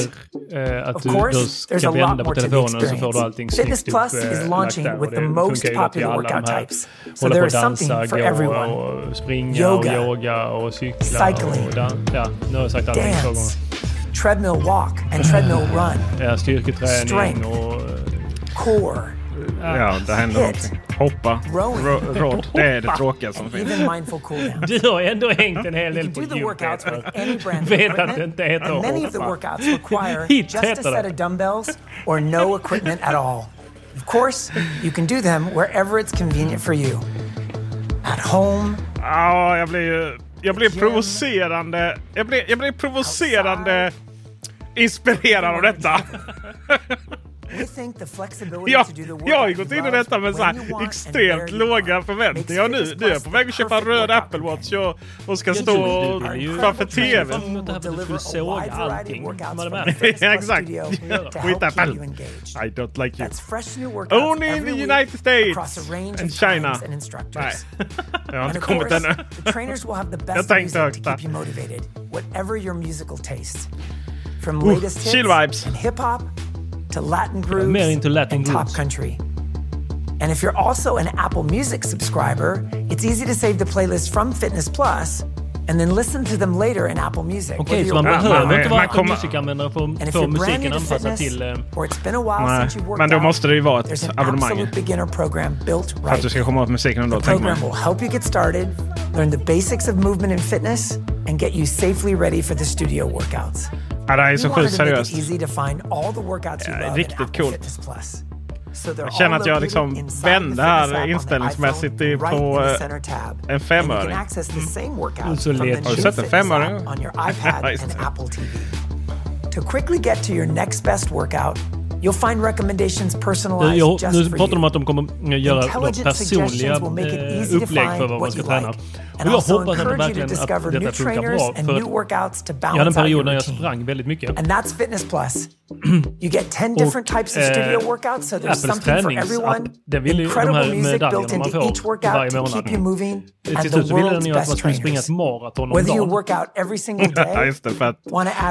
eh, att du då ska vända på telefonen så får du allting snyggt upp Plus is eh, launching där, with the most popular workout types. So there is something for everyone. Och springa yoga, och yoga och cykla cycling, och ja, nu har jag sagt allting två gånger. Treadmill walk and treadmill run. Ja, styrketräning strength, och... Eh, Core. Ja, det händer någonting. Hoppa. Ro rod. Det är det tråkiga som finns. Du har ändå hängt en hel del på djupet. Vet att det inte heter hoppa. Hit heter det. dumbbells or no equipment at all. Of course, you can do them wherever it's convenient for you. At home. Ja, jag blir ju... Jag blir provocerande. Jag blir, jag blir provocerande inspirerad av detta. Jag, jag har ju gått in i detta med så här extremt låga förväntningar nu. Nu är jag på väg att köpa en röd Apple Watch och, och ska stå framför TVn. Jag trodde du skulle såga allting som Exakt. Skit Apple. I don't like you. Only in the United States and China. Nej, jag har inte kommit ännu. Jag tänkte högt där. Whatever your musical uh, and to Latin grooves, yeah, into Latin and groups. top country. And if you're also an Apple Music subscriber, it's easy to save the playlist from Fitness Plus and then listen to them later in Apple Music. Okej, okay, så man behöver man, inte vara kommer... musikanvändare för att få musiken anpassad till... Eh, Nej, men då måste det ju vara ett abonnemang. Right. Att du ska komma åt musiken ändå, tänker man. will help you get started, learn the basics of movement and fitness and get you safely ready for the studio workouts. Ja, det här är så sjukt seriöst. Riktigt coolt. Jag känner att jag liksom vände här inställningsmässigt på en femöring. Mm. Så. Har du sett en femöring? To quickly get to your next best workout You'll find recommendations personalized jo, just nu pratar de om att de kommer eh, göra personliga eh, upplägg för vad man ska träna. Och jag hoppas att verkligen att detta funkar bra. För jag hade en period när jag sprang väldigt mycket. And that's fitness plus. You get 10 different types of eh, studio workouts, so there's Apples something for everyone. Den vill ju de här medaljerna man får varje månad. Till slut så ville den ju att man skulle springa ett maraton om dagen. Just det, för att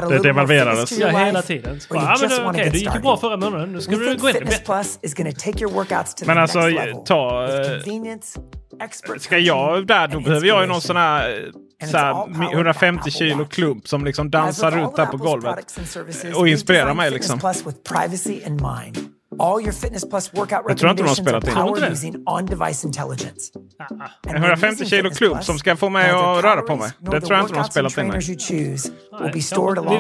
det devalverades. Ja, hela tiden. Bara, ah, men, okay, det gick ju bra förra månaden. Nu ska We det gå ännu bättre. Men alltså, ta... Eh, ska jag där, då behöver jag ju någon sån här... Eh, Såhär, 150 kilo klump som liksom dansar runt där på golvet och inspirerar mig liksom. All your Fitness Plus workout Jag tror inte de har spelat in. powered using on-device intelligence. En 150 kilo klubb som ska få mig att röra på mig. Det tror jag inte de har spelat in. Nej,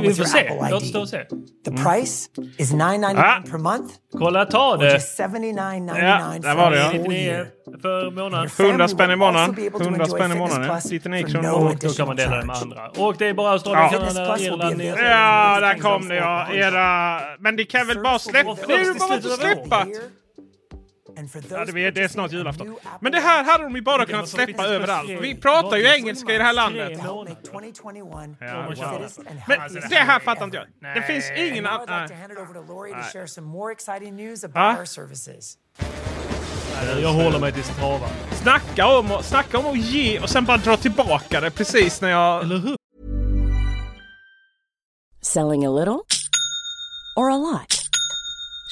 vi- får se. Låt stå och se. The price is $9.99 Ah. per month Kolla, ta det! just $79.99 Ja, där for var det, ja. full 99 year. för månaden. 100 spänn i månaden. also be able to 100 enjoy spänn i månaden. Plus 99 for kronor året. Då kan man dela det med andra. Och det är bara Australien, Kanada, Irland, Ja, där kom det ja. Era... Men det kan väl bara släppa... Det är ju bara att släppa. And for Ja, det, är, det är snart julafton. Men det här hade de ju bara kunnat släppa överallt. Vi pratar ju engelska i det här landet. Watch help make 2021 Ja, the wow. fittest and Men det här fattar inte jag. Det finns ingen... Annan- Ah. Jag håller mig till Strava. Snacka om, att- snacka om att ge och sen bara dra tillbaka det precis när jag... Eller hur? Selling a little or a lot?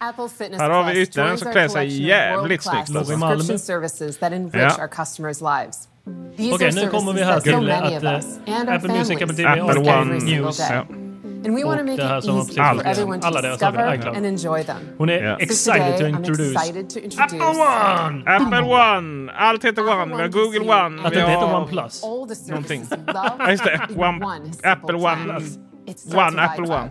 Här har vi Plus ytterligare en som klär sig jävligt world-class snyggt. subscription services that enrich Ja. our customers' lives. These Okej, are nu kommer vi services här that so till many att of eh, us and our Apple Music, families Apple TV Apple One News. Ja. And we want to Och make det här it som precis for gått everyone to Alla deras iCloud. and enjoy them. Hon är. So excited to introduce excited to introduce One! Apple One! Allt heter One. Vi har Google One. Att det heter One Plus. all the någonting. Ja, just det. Apple One. One, Apple. One.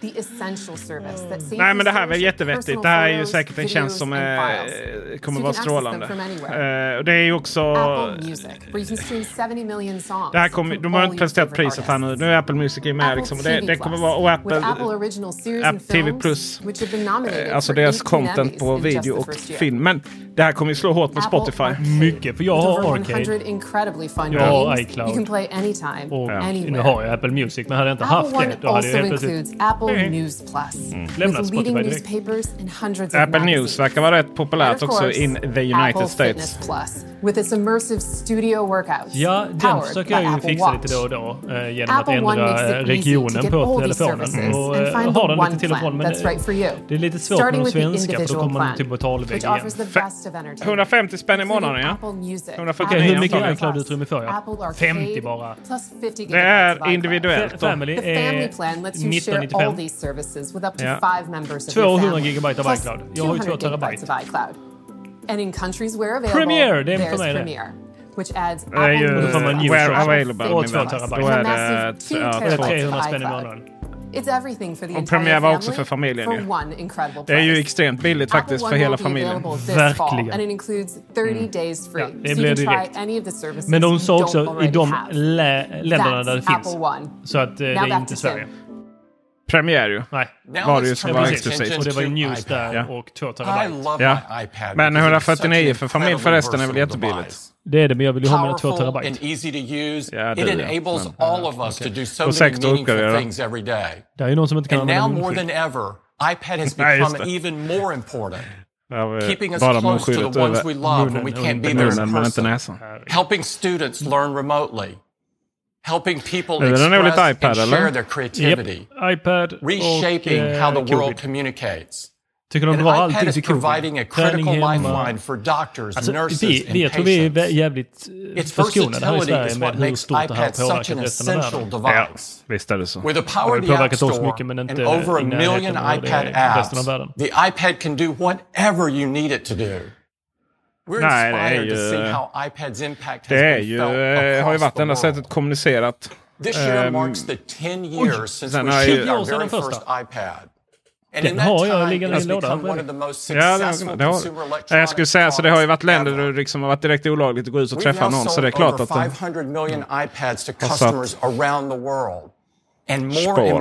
The essential service that saves Nej men det här är väl jättevettigt. Det här är ju säkert en tjänst som är, files. kommer vara strålande. Eh, och det är ju också... Apple Music, where you can stream 70 million songs. Det här kommer, de har inte presenterat priset här nu. Nu är Apple Music med liksom. Det, det kommer vara... Och Apple... Apple original series Apple and TV Plus. eh, Alltså deras 18 content på video och film. Men det här kommer ju slå hårt mot Spotify. Arcade. Mycket, för jag har Arcade. Jag har iCloud. You can play anytime, och anywhere. nu har jag Apple Music, men hade jag inte Apple haft det då hade jag helt plötsligt... Apple mm. News Plus. Mm. Lämnat Spotify direkt. Apple News verkar vara rätt populärt också in the United Apple States. Plus, with its immersive studio workouts, ja, den försöker jag ju fixa lite då och då eh, genom Apple att ändra eh, regionen på telefonen. Mm. Och eh, ha den lite till och från, men det är lite svårt med de svenska för då kommer man till betalväggen. 150 spänn i månaden ja. okay, hur mycket iCloud-utrymme får jag? 50 bara. Det är individuellt. då? Family är 1995. 200 gigabyte av iCloud. Jag har ju 2 terabyte. And in countries where available, Premiere, det är för mig det. Which adds det är ju where available. Och 2. Då är det 300 spänn i månaden. Och premiär var också för familjen ju. Det är ju extremt billigt faktiskt Apple för hela familjen. Verkligen. Mm. Ja, det blir direkt. Men de sa också i de länderna där det finns. Så att eh, det är inte Sverige premiär ju. Nej. Var det ju som var exklusivt. Och det var ju news där yeah. och 2 terabyte. Ja. Men 149 för familj förresten är väl jättebilligt? Det är det, men jag vill ju ha mina 2 terabyte. And easy to use. Ja, det är enables men, all of us okay. to do so many meaningful things. Det är ju någon som inte kan använda munskydd. more than ever, iPad has become even more important. Keeping us close to the ones we love when we can't be there in person. Helping students learn remotely. helping people express and share their creativity, yep. iPad reshaping och, how the world communicates. Tycker de drar allting till covid. Träning hemma. For doctors, alltså, nurses, vi, vi jag tror vi är jävligt eh, förskonade här i Sverige med hur stort det här påverkar resten av världen. Ja, visst är det så. With the power det har påverkat oss mycket men inte i närheten av resten av världen. The iPad can do whatever you need it to do. We're Nej, det är ju... Det är ju, eh, har ju varit enda sättet att kommunicera. year ehm, marks the 10 years since we shipped our iPad. Den har jag liggande i en låda. Ja, det, det har, jag skulle säga så det har ju varit länder där det liksom har varit direkt olagligt att gå ut och träffa någon. Så det är klart att... 500 million mm. iPads to customers around the world. And more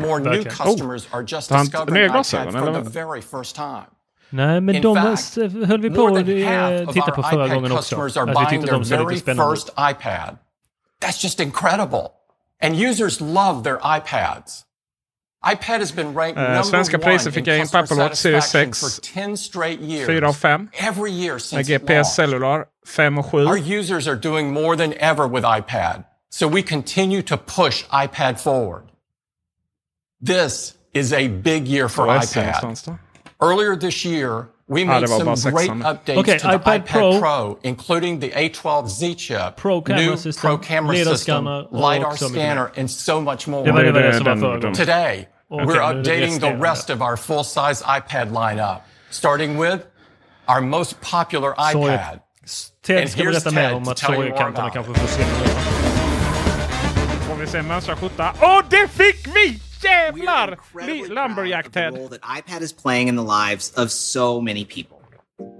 and. Nej, men In de fact, höll vi på att eh, titta på förra gången också. Att vi tyckte de såg lite spännande ut. iPad. That's just incredible. And users love their iPads. iPad has been ranked eh, number uh, svenska priser fick jag in på Apple Watch Series 6 4 av 5. Every year since med GPS Cellular 5 och 7. Our users are doing more than ever with iPad. So we continue to push iPad forward. This is a big year for iPad. Earlier this year, we made some great updates okay, to the iPad, Pro, Pro, including the A12Z chip, Pro new system, Pro camera system, LiDAR scanner, and so much more. Today, we're updating the rest of our full-size iPad lineup, starting with our most popular iPad. And here's berätta mer om att sorgkanterna kanske försvinner. Får vi se mönstrar skjorta. Åh, det fick vi! Stevlar, lumberjack Ted. The role that iPad is playing in the lives of so many people.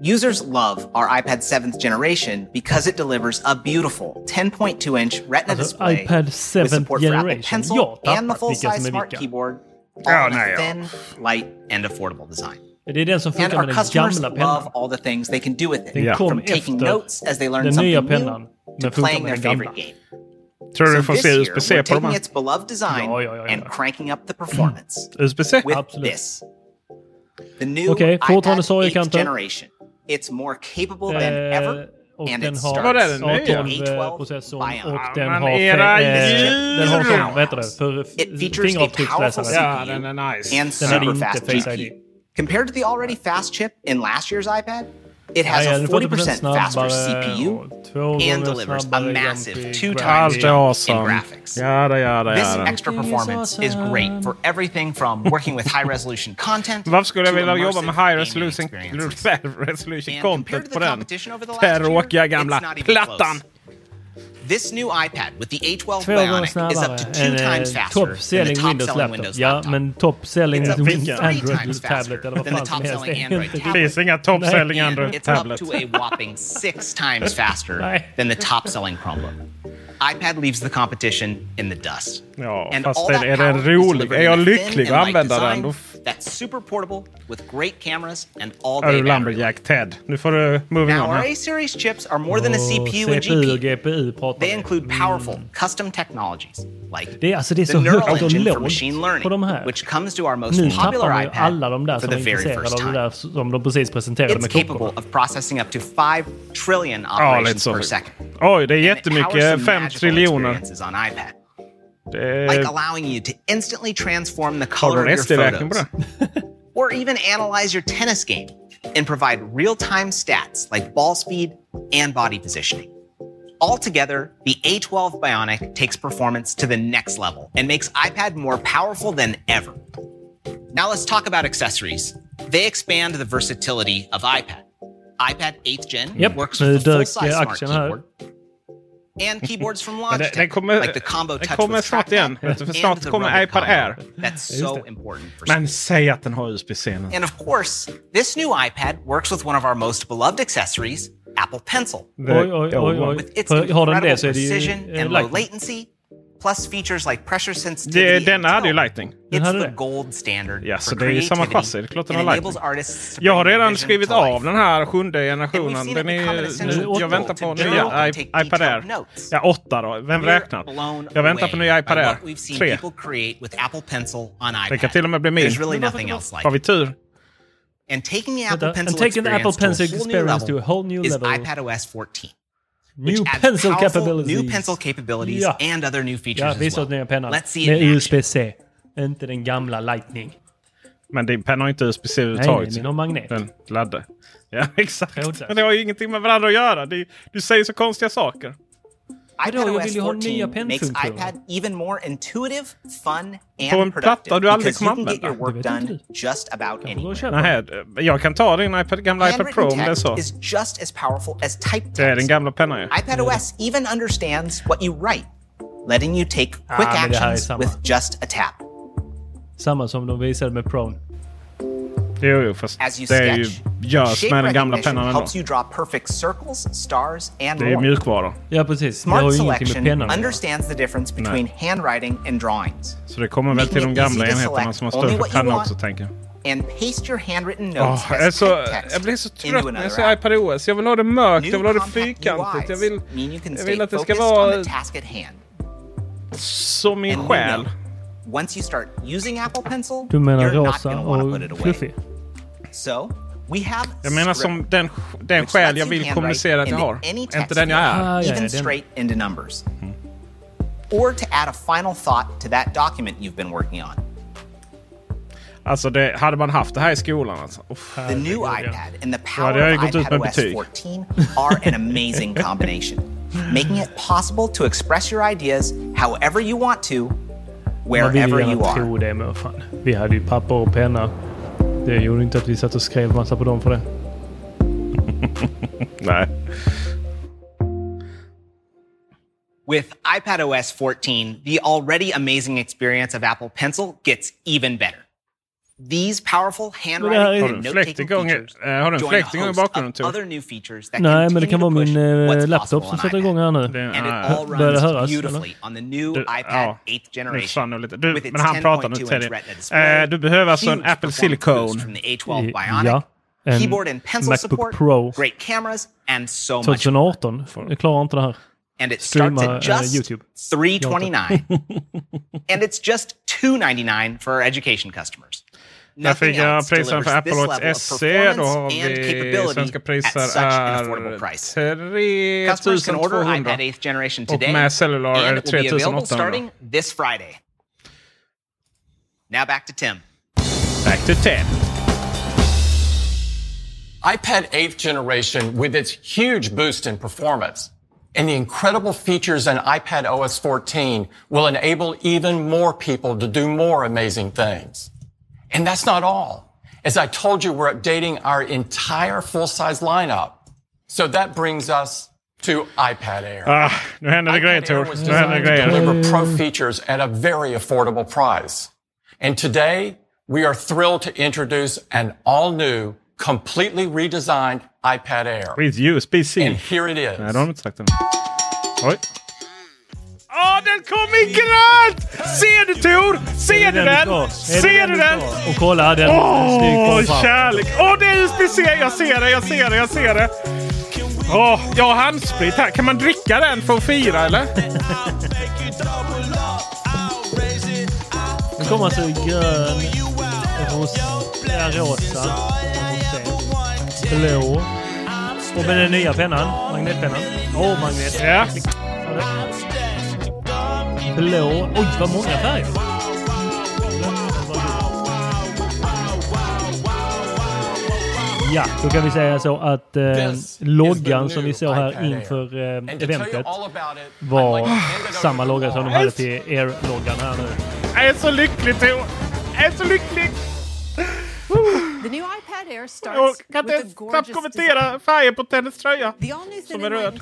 Users love our iPad 7th generation because it delivers a beautiful 10.2 inch Retina also, display iPad 7th with support generation. for Apple Pencil jo, and the full-size smart keyboard, oh, all oh, in a thin, light, and affordable design. And our customers. Love all the things they can do with it. Yeah. From taking notes as they learn something new to playing their favorite. Game. Tror du får se USB-C på de här? Its beloved design ja, ja, ja, and cranking up the performance. USB-C? Absolut. This, the new Okej, fortfarande kanten. It's more capable than ever. Och and den har A12-processorn och den har... Era Den har sån, vad fingeravtrycksläsare. Ja, den är nice. Den inte Face ID. Compared to the already fast chip in last year's iPad, it has a 40% faster CPU and delivers a massive two times jump awesome. in graphics. Yada, yada, yada. This extra performance is great for everything from working with high resolution content Varför experiences. jag vilja jobba med high resolution, resolution content på it's not even close. This new iPad with the A12 Två gånger Bionic is up to two än times eh, faster than the selling top Windows laptop. Ja, men top selling It's up to Windows three Android tablet eller vad fan som helst. Det tablet. Finns inga top Nej. selling And Android it's up tablet. to a whopping six times faster than the top selling Chromebook. iPad leaves the competition in the dust. Ja, And fast all är, är den rolig? Är jag lycklig att använda den, that's super portable with great cameras and all day battery. Lumberjack Ted? Nu får du moving Now, on our här. A-series chips are more than a CPU and CPU GPU. och GPU pratar They vi. include powerful, custom technologies like Det är, alltså, det är the så neural högt och engine for lågt machine på learning, de här. which comes to our most Nu tappar popular man ju iPad alla de där for som the är very intresserade first av det time. där som de precis presenterade It's med capable of processing up to 5 trillion Ja, lite operations så. per second. Oj, det är And it powers jättemycket. some 5 magical triljoner. experiences on iPad. Det Like allowing you to instantly transform the color of your photos. or even analyze your tennis game and provide real-time stats like ball speed and body positioning. Altogether, the A12 Bionic takes performance to the next level and makes iPad more powerful than ever. Now let's talk about accessories. They expand the versatility of iPad. iPad 8th Gen Japp, works with a full-size smart aktien här. And keyboards from Logitech, den kommer, like the combo den touch kommer snart igen. trackpad Vet du, för and snart the kommer iPad. Air. That's so important for Men säg att den har USB-C and of course, this new iPad works with one of our most beloved accessories, Apple Pencil. Oj, oj, oj, oj. With its har den incredible det så är det ju precision and low latency, plus features like pressure sensitivity. Det, denna hade ju. Lightning. Den It's the gold standard Ja, så det är ju samma chassi. Det är klart den har Lightning. Jag har redan skrivit av den här sjunde generationen. Den är, essential jag väntar på nya i- iPad Air. Ja, åtta då. Vem räknar? Jag väntar på nya iPad Air. Tre. Det iPad. kan till och med bli min. There's really nothing else like Har vi tur? And taking the Apple Pencil experience to a whole new level is iPadOS 14. New pencil capabilities. New pencil capabilities Ja. and other new features Ja, as visa well. nya pennan. Let's see it Med. USB-C. Inte den gamla Lightning. Men din penna har inte USB-C Nej, överhuvudtaget. min har magnet. Den laddar. Ja, exakt. Men det har ju ingenting med varandra att göra. Det, du säger så konstiga saker. Vadå, jag iPadOS vill ju ha nya 14 makes iPad even more intuitive, fun, and platta productive du aldrig because kommer you can get your använda. work Det vet inte done just about anywhere. Nej, jag kan ta din iPad, gamla iPad Pro om det är så. is just as powerful as typed Det är den gamla pennan ju. iPadOS even understands what you write, letting you take quick Ah, men det här är actions with just a tap. Samma som de visade med Pro. Jo, jo, fast As you det är ju sketch, görs shape med den gamla recognition pennan ändå. helps you draw perfect circles, stars, and Det är ju more. mjukvara. Ja, precis. Det Smart har ju ingenting med selection pennan understands the difference between handwriting and drawings. Så det kommer väl till de gamla to enheterna som har större penna också, tänker jag. And paste your handwritten Åh, notes jag, är as så, jag blir så trött när jag ser iPad OS. Jag vill ha det mörkt, jag vill ha det fyrkantigt. Jag vill, jag vill att det ska focused on vara the task at hand. som min själ. Know, once you start using Apple Pencil, Du menar you're not rosa going to want to put och it away. fluffig? So, we have Jag menar Scribd, som den, den själ jag vill kommunicera att jag into har. any Inte text den jag field, är. Ah, ja, even den- straight into numbers. Or to add a final thought to that document you've been working on. Alltså, det, hade man haft det här i skolan alltså. Uff, The new iPad and the Då power jag of gått ut med iPadOS betyg. 14 are an amazing combination, making it possible to express your ideas however you want to, Man vill ju wherever you gärna are. tro det, men vad fan. Vi hade ju papper och penna. Det gjorde inte att vi satt och skrev massa på dem för det. Nej. With iPadOS 14, the already amazing experience of Apple Pencil gets even better. These powerful handwriting Har du en note fläkt taking igång? features Eh, har du en join a fläkt igång i bakgrunden, Tor? other new features that Nej, men det kan vara min push eh, what's laptop som on sätter igång här nu. Det- And it all Börjar det runs höras, beautifully on the new Du, iPad ja, 8th nu generation. försvann det lite. Du, with its men han pratar nu 10.2 Teddy. inch Retina display, Eh, du behöver alltså en Apple performance Silicone. boost from the A12 I- Bionic, ja, en keyboard and pencil Macbook support, Pro. great cameras, and so much more. 2018. Jag klarar inte det här. And it starts at eh, just YouTube. 329 and it's just 299 for our education customers. Där fick Nothing jag else priserna för delivers Apple this Watch level of SE. Då har performance and vi capability svenska at priser an affordable är price. Customers can order 3200. iPad 8th generation Och today, med cellular är and det will be available 3800. starting this Friday. Now back to Tim. Back to Tim. iPad 8th generation, with its huge boost in performance and the incredible features in iPad OS 14, will enable even more people to do more amazing things. And that's not all. As I told you, we're updating our entire full-size lineup. So that brings us to iPad Air. Ah, nu händer det grejer Tor. Nu händer det to grejer. deliver pro features at a very affordable price. And today, we are thrilled to introduce an all-new, completely redesigned iPad Air. With USB-C. And here it is. Nej, det har de inte sagt än. Oj. Åh, den kom i grönt! Ser du Tor? Ser du den? Ser du den? Och kolla, den Åh, kärlek! Åh, det är USB-C! Jag ser det, jag ser det, jag ser det! Åh, jag har handsprit här. Kan man dricka den för att fira eller? Den kommer alltså i grön, ros, ja, rosa, blå. Och med den nya pennan, magnetpennan. Åh, oh, magnet. Ja. Blå. Oj, vad många färger. Ja, då kan vi säga så att eh, loggan som vi såg här inför eh, eventet var samma logga som de hade till Air-loggan här nu. Jag är så lycklig Tor! Jag är så lycklig! The new iPad Air Jag starts kan inte gorgeous kommentera färgen på Tennis tröja. Som är röd.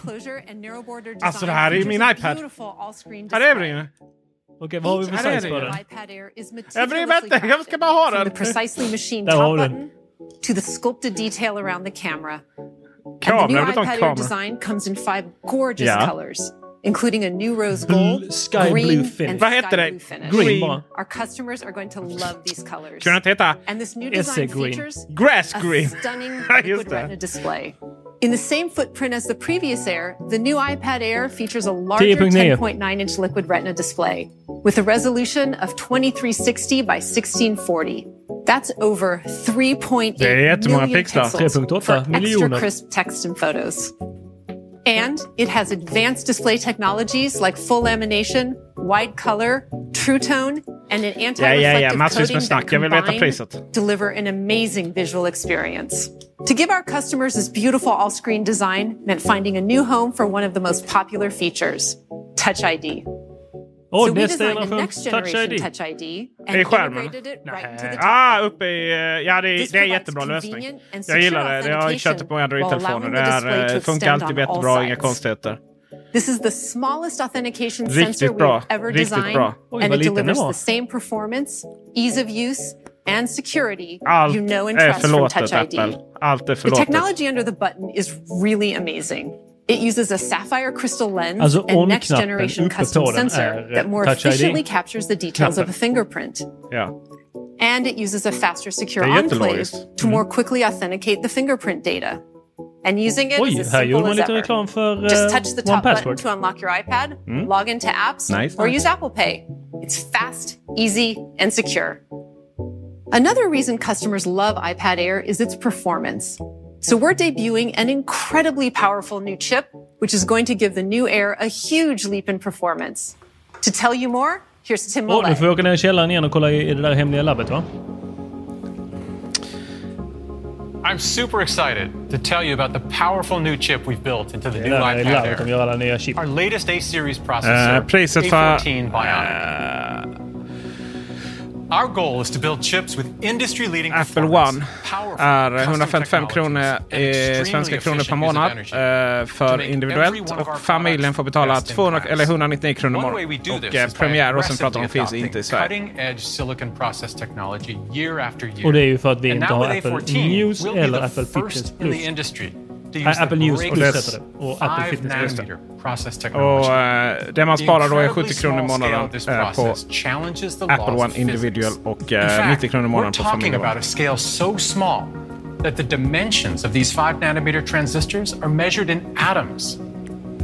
Alltså det här är ju min iPad. Här är den Okej, vad har vi för size på den. Jag bryr mig meticulously inte, jag ska bara ha from den. the precisely machined Där har den. button to the sculpted detail around the camera. Kamera, and the jag vill inte Air kamera. Design comes in five gorgeous Ja. colors, including a new rose Blue- gold, sky green, blue finish. and Vad sky heter det? blue finish. Green. Our customers are going to love these colors. Kan den heta And this new design green. features Grass a stunning liquid retina display. In the same footprint as the previous Air, the new iPad Air features a larger 10.9. 10.9 inch liquid retina display with a resolution of 2360 by 1640. That's over 3.8 Det är jättemånga pixels 3.8 for extra crisp text and photos. And it has advanced display technologies like full lamination, wide color, true tone, and an anti-reflective ja, ja, massvis coating that snack. Jag vill veta combined priset. deliver an amazing visual experience. To give our customers this beautiful all-screen design meant finding a new home for one of the most popular features, Touch ID. Åh, so nästa generation Touch ID. Touch ID I skärmen? right the Ah, uppe i... eh, Ja, det är, det är provides jättebra lösning. Jag gillar det. Jag har kört det på många Android-telefoner. Det the här eh, funkar alltid jättebra, inga konstigheter. This is the smallest authentication sensor we've ever designed, bra. Oj, and it delivers the same performance, ease of use, and security Allt you know and trust from Touch ID. Apple. Allt är The förlåtet. technology under the button is really amazing. It uses a sapphire crystal lens Alltså, and next generation custom sensor eh, that more efficiently captures the details of a fingerprint. Ja. And it uses a faster secure enclave to more quickly authenticate the fingerprint data. And using it Oj, is as här gjorde simple man as lite ever. reklam för Just eh, touch the top button to unlock your iPad, Mm. log into apps, Nice. or use Apple Pay. It's fast, easy, and secure. Another reason customers love iPad Air is its performance. So we're debuting an incredibly powerful new chip, which is going to give the new Air a huge leap in performance. To tell you more, here's Tim Åh, nu Millett. får vi åka ner i källaren igen och kolla i i det där hemliga labbet va? I'm super excited to tell you about the powerful new chip we've built into the new där i iPad labbet de Air. gör alla chip. Our latest A-series processor, Eh. A14 Bionic. Our Apple One powerful är custom 155 technologies, kronor and i svenska kronor per månad eh, för individuellt och familjen får betala 200, eller 199 kronor we månaden. do Och eh, Premiere och som pratar om finns inte i Sverige. Cutting-edge silicon process technology year after year. Och det är ju för att vi And inte har Apple A14, News eller Apple in Plus. Apple News heter det. Och Apple 5 Fitness. Och eh, det man sparar då är incredibly 70 kronor i small scale månaden eh, på Apple One Individual och eh, fact, 90 kronor i månaden på small that the dimensions of these 5 nanometer transistors are measured in atoms.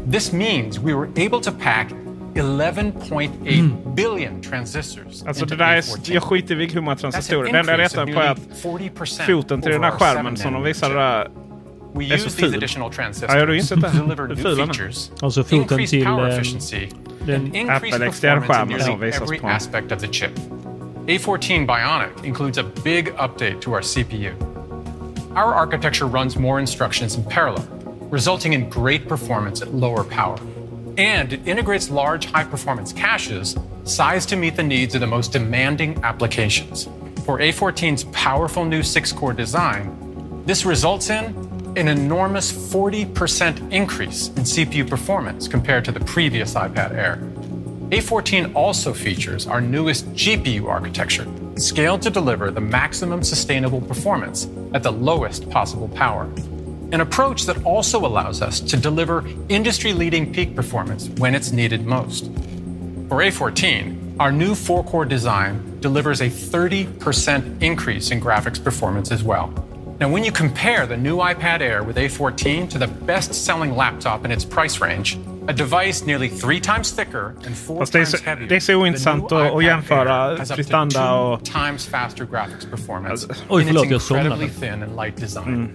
This means we were able to pack 11.8 billion transistors Alltså det där är, A14. jag skiter i hur många transistorer. Det enda jag retar på är att 40% foten till den här skärmen 7 som de visar där We use these ful. additional transistors Ja, jag har insett to deliver new ful den är. features, Alltså foten increased till, power efficiency, den and increased Apple performance in som nearly visas every på. aspect of the chip. A14 Bionic includes a big update to our CPU. Our architecture runs more instructions in parallel, resulting in great performance at lower power. And it integrates large high-performance caches sized to meet the needs of the most demanding applications. For A14's powerful new six-core design, this results in an enormous 40% increase in CPU performance compared to the previous iPad Air. A14 also features our newest GPU architecture, scaled to deliver the maximum sustainable performance at the lowest possible power. An approach that also allows us to deliver industry leading peak performance when it's needed most. For A14, our new four core design delivers a 30% increase in graphics performance as well. Now, when you compare the new iPad Air with A14 to the best selling laptop in its price range, a device nearly three times thicker and four Fast times heavier, det är så ointressant the new att, att iPad jämföra Air has prestanda two och... times faster graphics performance Oj, in förlåt, its jag somnade. incredibly thin and light design. Mm.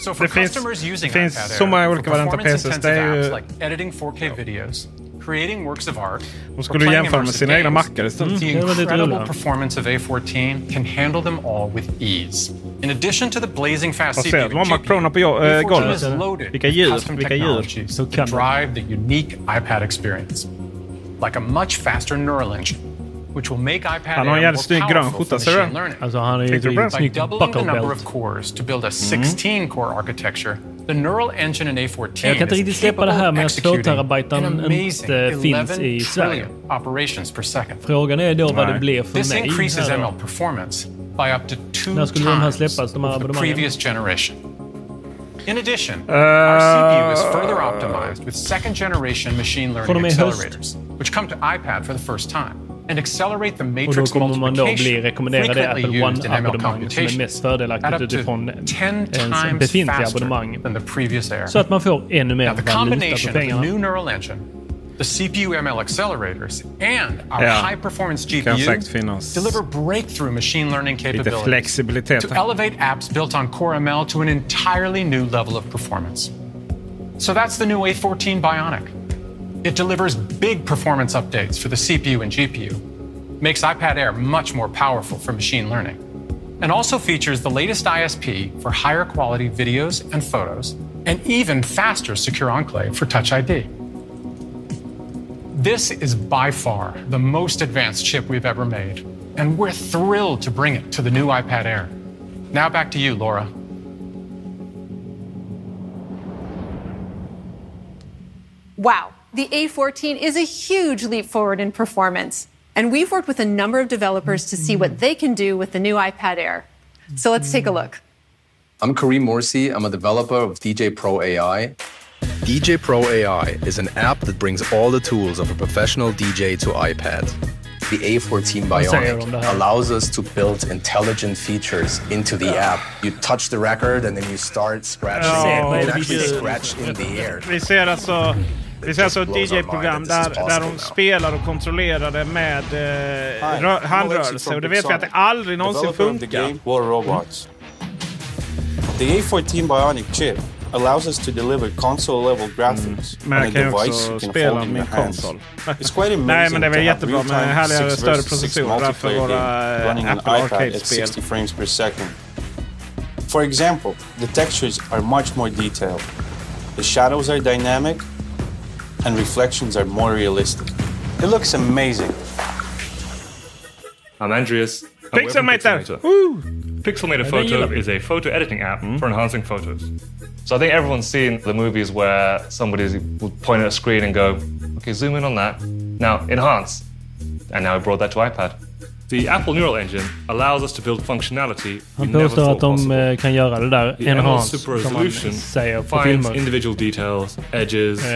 So for Det finns- customers using det finns iPad så Air många olika varianter av PCs. Det är performance-intensive ju- apps eh, like editing 4K videos, creating works of art, or skulle jämföra med sina egna mackar istället. The Mm, lite incredible performance of A14 can handle them all with ease. In addition to the blazing fast CPU ser? De har and Macronerna på äh, A14 golvet. is loaded Vilka with djur, custom vilka djur. to drive the unique iPad experience. Like a much faster neural engine, which will make iPad Han har en jävligt snygg more grön powerful skjorta, ser du. Alltså han är ju Tänkte du på det? By snygg doubling the buckle number belt. of cores to build a 16 core architecture, the neural engine in A14 Jag kan inte riktigt släppa det här med att executing 2-terabyten an amazing inte finns i 11 Sverige. trillion operations per second. Frågan är då vad det blir för This mig. increases här då. ML performance by up to two När skulle de här times släppas, de här abonnemangen? previous generation. In addition, Uh, our CPU is further optimized with second generation machine learning accelerators, which come to iPad for the first time and accelerate the Och då matrix kommer man då bli multiplication rekommenderad det frequently Apple used in ML One-abonnemang som är computation mest fördelaktigt up to utifrån 10 ens times befintliga faster abonnemang. than the previous Air. Så att man får ännu mer Now, the valuta combination för of the pengarna. new neural engine, the CPU ML accelerators, and our Ja. high performance Kan GPU deliver breakthrough machine learning capabilities to elevate apps built on Core ML to an entirely new level of performance. So that's the new A14 Bionic. It delivers big performance updates for the CPU and GPU, makes iPad Air much more powerful for machine learning, and also features the latest ISP for higher quality videos and photos, and even faster Secure Enclave for Touch ID. This is by far the most advanced chip we've ever made, and we're thrilled to bring it to the new iPad Air. Now back to you, Laura. Wow, the A14 is a huge leap forward in performance. And we've worked with a number of developers to see what they can do with the new iPad Air. So let's take a look. I'm Kareem Morsi. I'm a developer of DJ Pro AI. DJ Pro AI is an app that brings all the tools of a professional DJ to iPad. The A14 Vad säger de om det Bionic allows us to build intelligent features into the app. You touch the record and then you start scratching. Oh, ja, you can actually scratch in the air. Vi ser alltså, vi ser alltså ett DJ-program där, där de spelar och kontrollerar det med eh, handrörelse. Och det vet vi att det aldrig någonsin funkar. The A14 Bionic chip allows us to deliver console-level graphics Men on a jag kan ju device också you can spela hold in min your hands. konsol. It's quite amazing Nej, men det är have jättebra med härligare, större processorer för våra, eh, Apple Arcade-spel. 60 frames per second. For example, the textures are much more detailed. The shadows are dynamic and reflections are more realistic. It looks amazing. I'm Andreas. I'm Pixelmator! Pixelmator. Woo! Pixelmator Photo love it. is a photo editing app for enhancing photos. So I think everyone's seen the movies where somebody would point at a screen and go, okay, zoom in on that. Now enhance. And now we brought that to iPad. The Apple Neural Engine allows us to build functionality we Han never påstår thought att de possible. eh, kan göra det där The ML enhance Super som man Resolution säger på finds filmer. individual details, edges, Eh,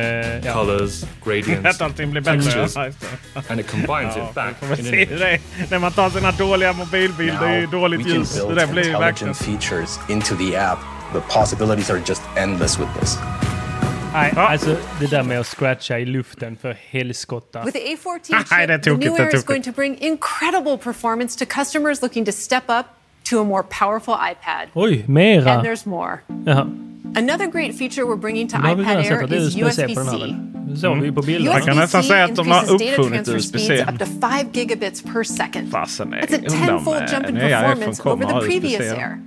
ja. colors, gradients, Att allting blir bättre. textures, Ja, just det. and it combines Ja, it back vi får in se an det. När man tar sina dåliga mobilbilder i Now dåligt we can ljus. Det build där blir ju verkligen... intelligent features into the app. The possibilities are just endless with this. Nej, alltså det där med att scratcha i luften för helskotta. With the A14 Nej, det är chip, the tokigt, new Air is tokigt. going to bring incredible performance to customers looking to step up to a more powerful iPad. Oj, mera. And there's more. Jaha. Another great feature we're bringing to vi iPad Air is USB-C såg vi ju på bilden. Man kan nästan säga att de har increases data uppfunnit transfer USB-C. speeds up to 5 gigabits per second. Fasen That's a tenfold med jump in performance over the previous. Air.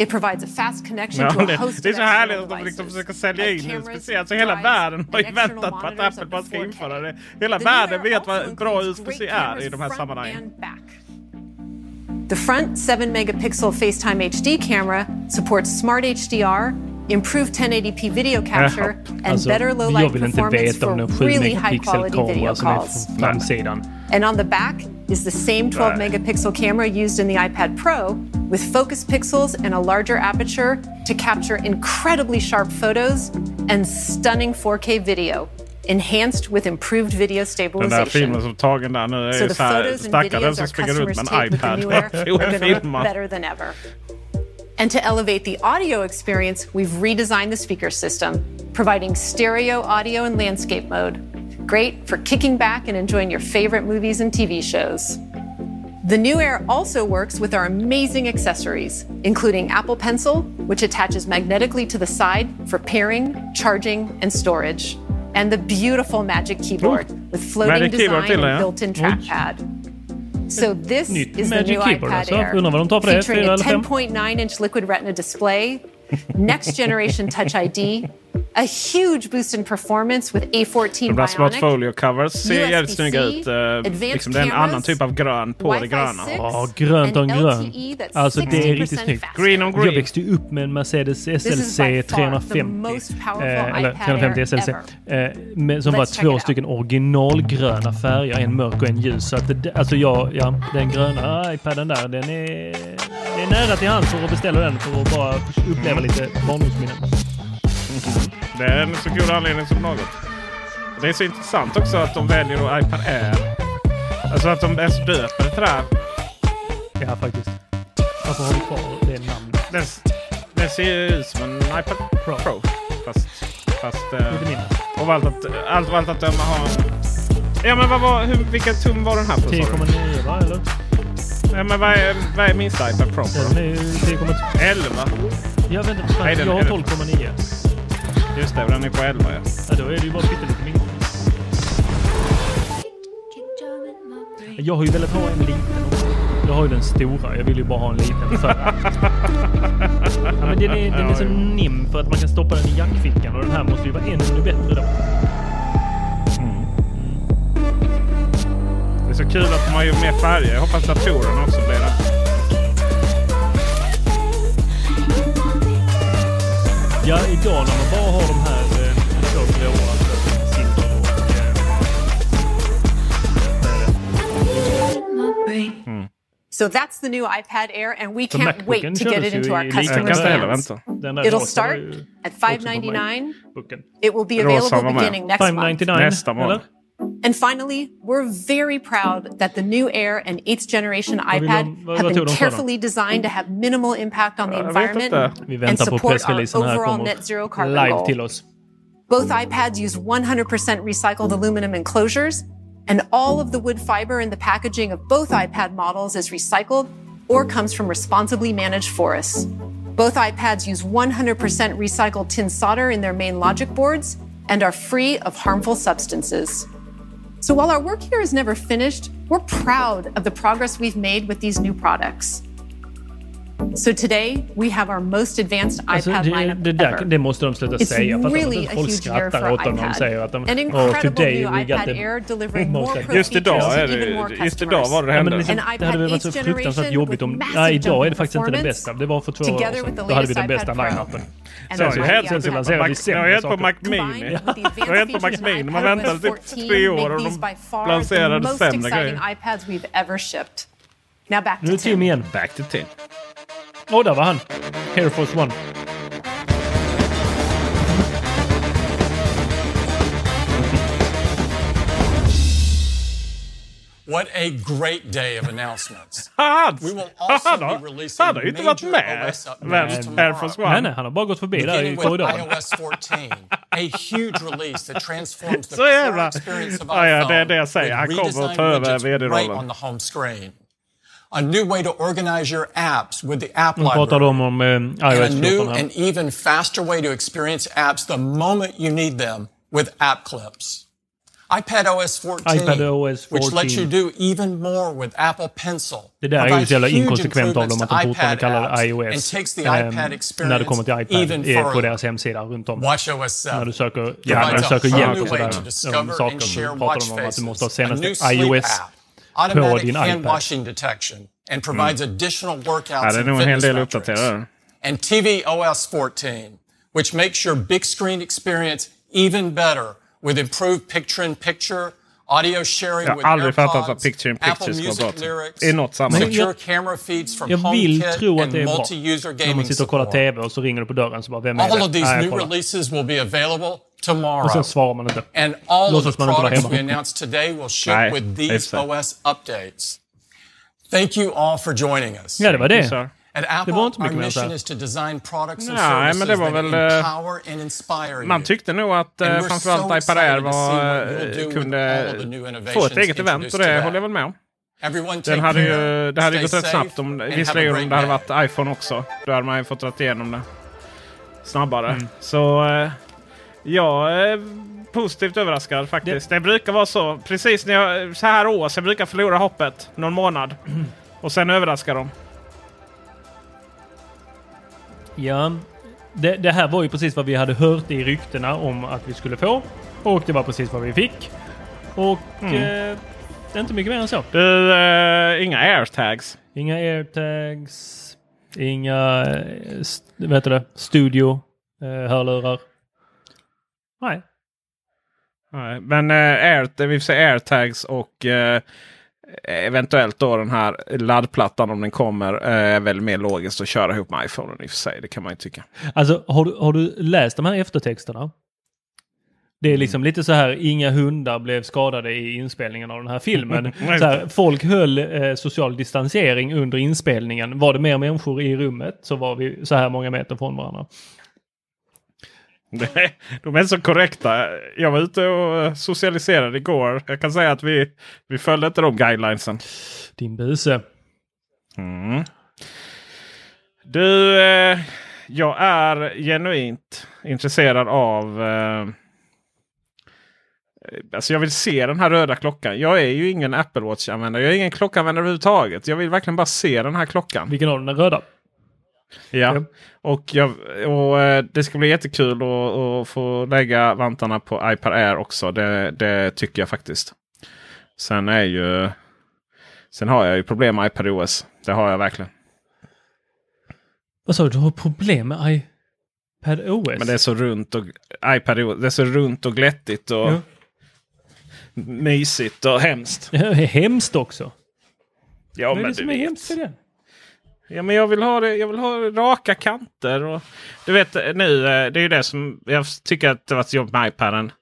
It provides a fast connection Ja, to a det, host det är så härligt att de liksom försöker sälja in cameras, USB-C. Alltså hela världen har ju väntat på att Apple bara ska 4K. införa det. Hela världen vet vad bra USB-C är i de här sammanhangen. The front 7 megapixel FaceTime HD camera supports smart HDR, improved 1080p video capture, and Alltså, better low light performance for really high quality video kamera som är calls. And on the back is the same 12 megapixel camera used in the iPad Pro with focus pixels and a larger aperture to capture incredibly sharp photos and stunning 4K video. enhanced with improved video Den där stabilization. filmen som tagen där nu är So ju the photos and stackaren videos som springer runt med en take with the iPad new Air och are going to look filmar. better than ever. And to elevate the audio experience, we've redesigned the speaker system, providing stereo audio and landscape mode. Great for kicking back and enjoying your favorite movies and TV shows. The new Air also works with our amazing accessories, including Apple Pencil, which attaches magnetically to the side for pairing, charging, and storage, and the beautiful Magic Keyboard with floating Magic Keyboard design and built-in trackpad. So this Nytt is the Magic new Keyboard iPad. Air, Undrar vad de tar för det, featuring a eller fem? 10.9-inch liquid retina display, next generation Touch ID, a huge boost in performance with A14 De där smart Bionic, folio covers ser jävligt snygga ut. eh, liksom det är en cameras, annan typ av grön på det gröna. 6, Ja, grönt on and grön. LTE that's Alltså det är 60% riktigt snyggt. Green on green. Jag växte upp med en Mercedes SLC by far the 350. most powerful Eh, eller iPad 350 Air SLC. Eh, med, som var Let's check två stycken originalgröna färger. En mörk och en ljus. Så att det, alltså jag, ja, den gröna iPaden där, den är, det är nära till hands att beställa den för att bara uppleva lite barndomsminnen. Det är en så god anledning som något. Det är så intressant också att de väljer då iPad Air. Alltså att de ens döper det till det här. Ja, faktiskt. Varför har du kvar det namnet? Den, den ser ju ut som en iPad Pro. Fast... fast eh, Lite mindre. och allt att, allt, allt att döma har. Ja men vad var, hur, vilken tum var den här på? sa du? 10,9 va, eller? Ja, men vad är, vad är minsta iPad Pro? Den är ju 10,2. 11? Jag vet inte. Jag har är det- 12,9. Just det, den är på 11 ja. Ja, då är det ju bara pyttelite mindre. Jag har ju velat ha en liten också. Jag har ju den stora. Jag vill ju bara ha en liten för att... Ja, men den är, den är så nim för att man kan stoppa den i jackfickan och den här måste ju vara ännu bättre då. Det är så kul att de har ju mer färger. Jag hoppas datorerna också Ja, idag när man bara har de här eh, två gråa, och... Eh, So that's the new iPad Air, and we can't Macbooken wait to get it into our customers' hands. It'll start at också på 599 Macbooken. It will be available beginning next month. 599 Nästa månad. And finally, we're very proud that the new Air and 8th generation iPad have been de för dem? carefully designed to have minimal impact on the environment inte. Vi and support our overall net zero carbon goal. Both iPads use 100% recycled aluminum enclosures, and all of the wood fiber in the packaging of both iPad models is recycled or comes from responsibly managed forests. Both iPads use 100% recycled tin solder in their main logic boards and are free of harmful substances. So while our work here is never finished, we're proud of the progress we've made with these new products. So today, we have our most advanced Alltså, iPad det, lineup det, där, ever. det måste de sluta It's säga. För really de, a folk huge year skrattar for åt dem när de iPad. säger att de... An "Oh, today new we got the Air delivering most more ad-" Just idag är even det, more just customers. idag var det Ja, men hände. liksom, det hade varit så fruktansvärt generation jobbigt om... Nej, massive idag är det faktiskt inte det bästa. Det var för två år together with the sedan. Då hade vi latest den bästa iPad Pro. line-upen. The så, mighty sen lanserade vi Jag sämre har på saker. Mac Mini. Combined with the Jag har helt på Mac advanced features Mini. of Man väntar iPadOS typ 14 tre år och de lanserade most sämre grejer. Nu to är Tim igen. Back to Tim. Åh, där var han. Air Force One. What a great day of announcements. Han, We will also han, be har, releasing han har ju inte varit major med. OS Men updates Air Force tomorrow. Nej, nej, han har bara gått förbi där i Beginning with korridoren. iOS 14, a huge release that transforms the Så core jävla- experience of Ja, ja, iPhone det är det jag säger. Han with kommer att redesigned ta över widgets right vd-rollen. on the home screen. A new way to organize your apps with the app Nu pratar library. de om eh, and a new 14 här. and even faster way to experience apps the moment you need them with app clips. iPad OS 14, iPad OS which lets you do even more with Apple Pencil. Det där är ju så jävla huge inkonsekvent av dem improvements att de fortfarande iPad kallar apps det and iOS. takes the ehm, iPad när det kommer till experience iPad even eh, på further. deras hemsida runt om. WatchOS 7 När du söker, ja, när du a söker hjälp new och way sådär. to De discover saker and så share pratar watch de om att du måste ha faces. A new senaste sleep iOS app, på automatic din hand iPad. washing detection, and provides additional workouts Ja, det är nog en hel del metrics. uppdaterade. And TV OS 14, which makes your big screen experience even better with improved picture-in-picture, audio sharing Jag with har aldrig fattat AirPods, att Picture in Apple Picture ska Music vara bra. lyrics, I något sammanhang. Jag- camera feeds from Jag vill HomeKit tro att and det är bra. multi-user När man sitter och kollar support. TV och så ringer det på dörren så bara, vem är All det? of these new releases will be available Och tomorrow. sen svarar man inte. And all of Låtsas the man inte vara products we hemma. announced today will ship Nej, with these. OS updates. Thank you all for joining us. Ja, det var det. Det var inte mycket mer så Nej, men det var väl, eh, Man tyckte nog att eh, framförallt iPad Air var, eh, kunde få ett eget event och det håller jag väl med om. Den hade ju, det hade ju gått rätt snabbt om, visserligen om det hade varit iPhone också. Då hade man ju fått rätt igenom det snabbare. Mm. Så eh, är positivt överraskad faktiskt. Det brukar vara så. Precis när jag, så här års, jag brukar förlora hoppet någon månad. Och sen överraskar de. Ja, det, det här var ju precis vad vi hade hört i ryktena om att vi skulle få. Och det var precis vad vi fick. Och Mm. eh, det är inte mycket mer än så. Du, eh, inga airtags. Inga airtags, inga st- vad heter det? studio eh, hörlurar. Nej. Nej, men eh, air, det vill säga airtags och eh, eventuellt då den här laddplattan om den kommer eh, är väl mer logiskt att köra ihop med iPhone i och för sig. Det kan man ju tycka. Alltså har du, har du läst de här eftertexterna? Det är Mm. liksom lite så här, inga hundar blev skadade i inspelningen av den här filmen. Här, folk höll eh, social distansering under inspelningen. Var det mer människor i rummet så var vi så här många meter från varandra. De är så korrekta. Jag var ute och eh, socialiserade igår. Jag kan säga att vi, vi följde inte de guidelinesen. Din buse. Mm. Du, eh, jag är genuint intresserad av... Eh, alltså jag vill se den här röda klockan. Jag är ju ingen Apple Watch-användare. Jag är ingen klockanvändare överhuvudtaget. Jag vill verkligen bara se den här klockan. Vilken av dem? Den röda? Ja, och, jag, och eh, det ska bli jättekul att, att få lägga vantarna på iPad Air också. Det, det tycker jag faktiskt. Sen är ju... Sen har jag ju problem med iPad OS. Det har jag verkligen. Vad sa du? Du har problem med iPad OS? Men det är så runt och iPad OS, det är så runt och glättigt och Ja. mysigt och hemskt. Det är hemskt också. Ja, Vad är men det som är hemskt med det? Ja, men jag vill ha det. Jag vill ha raka kanter. Och, du vet nu, eh, det är ju det som jag tycker att det varit jobbigt med iPaden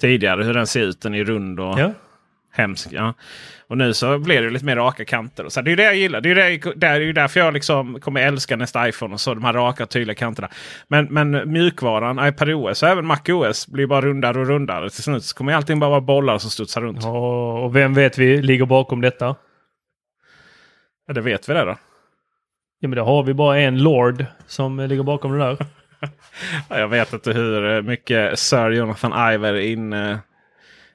tidigare. Hur den ser ut. Den är rund och Ja. hemsk. Ja. Och nu så blir det lite mer raka kanter. Och så, det är ju det jag gillar. Det är ju det, det är ju därför jag liksom kommer älska nästa iPhone. och så De här raka tydliga kanterna. Men, men mjukvaran, iPad OS och även Mac OS blir bara rundare och rundare. Till slut så kommer allting bara vara bollar som studsar runt. Ja, och vem vet vi ligger bakom detta? Ja, det vet vi det då. Ja, men då har vi bara en Lord som ligger bakom det där. Ja, Jag vet inte hur mycket Sir Jonathan Iver in, eh,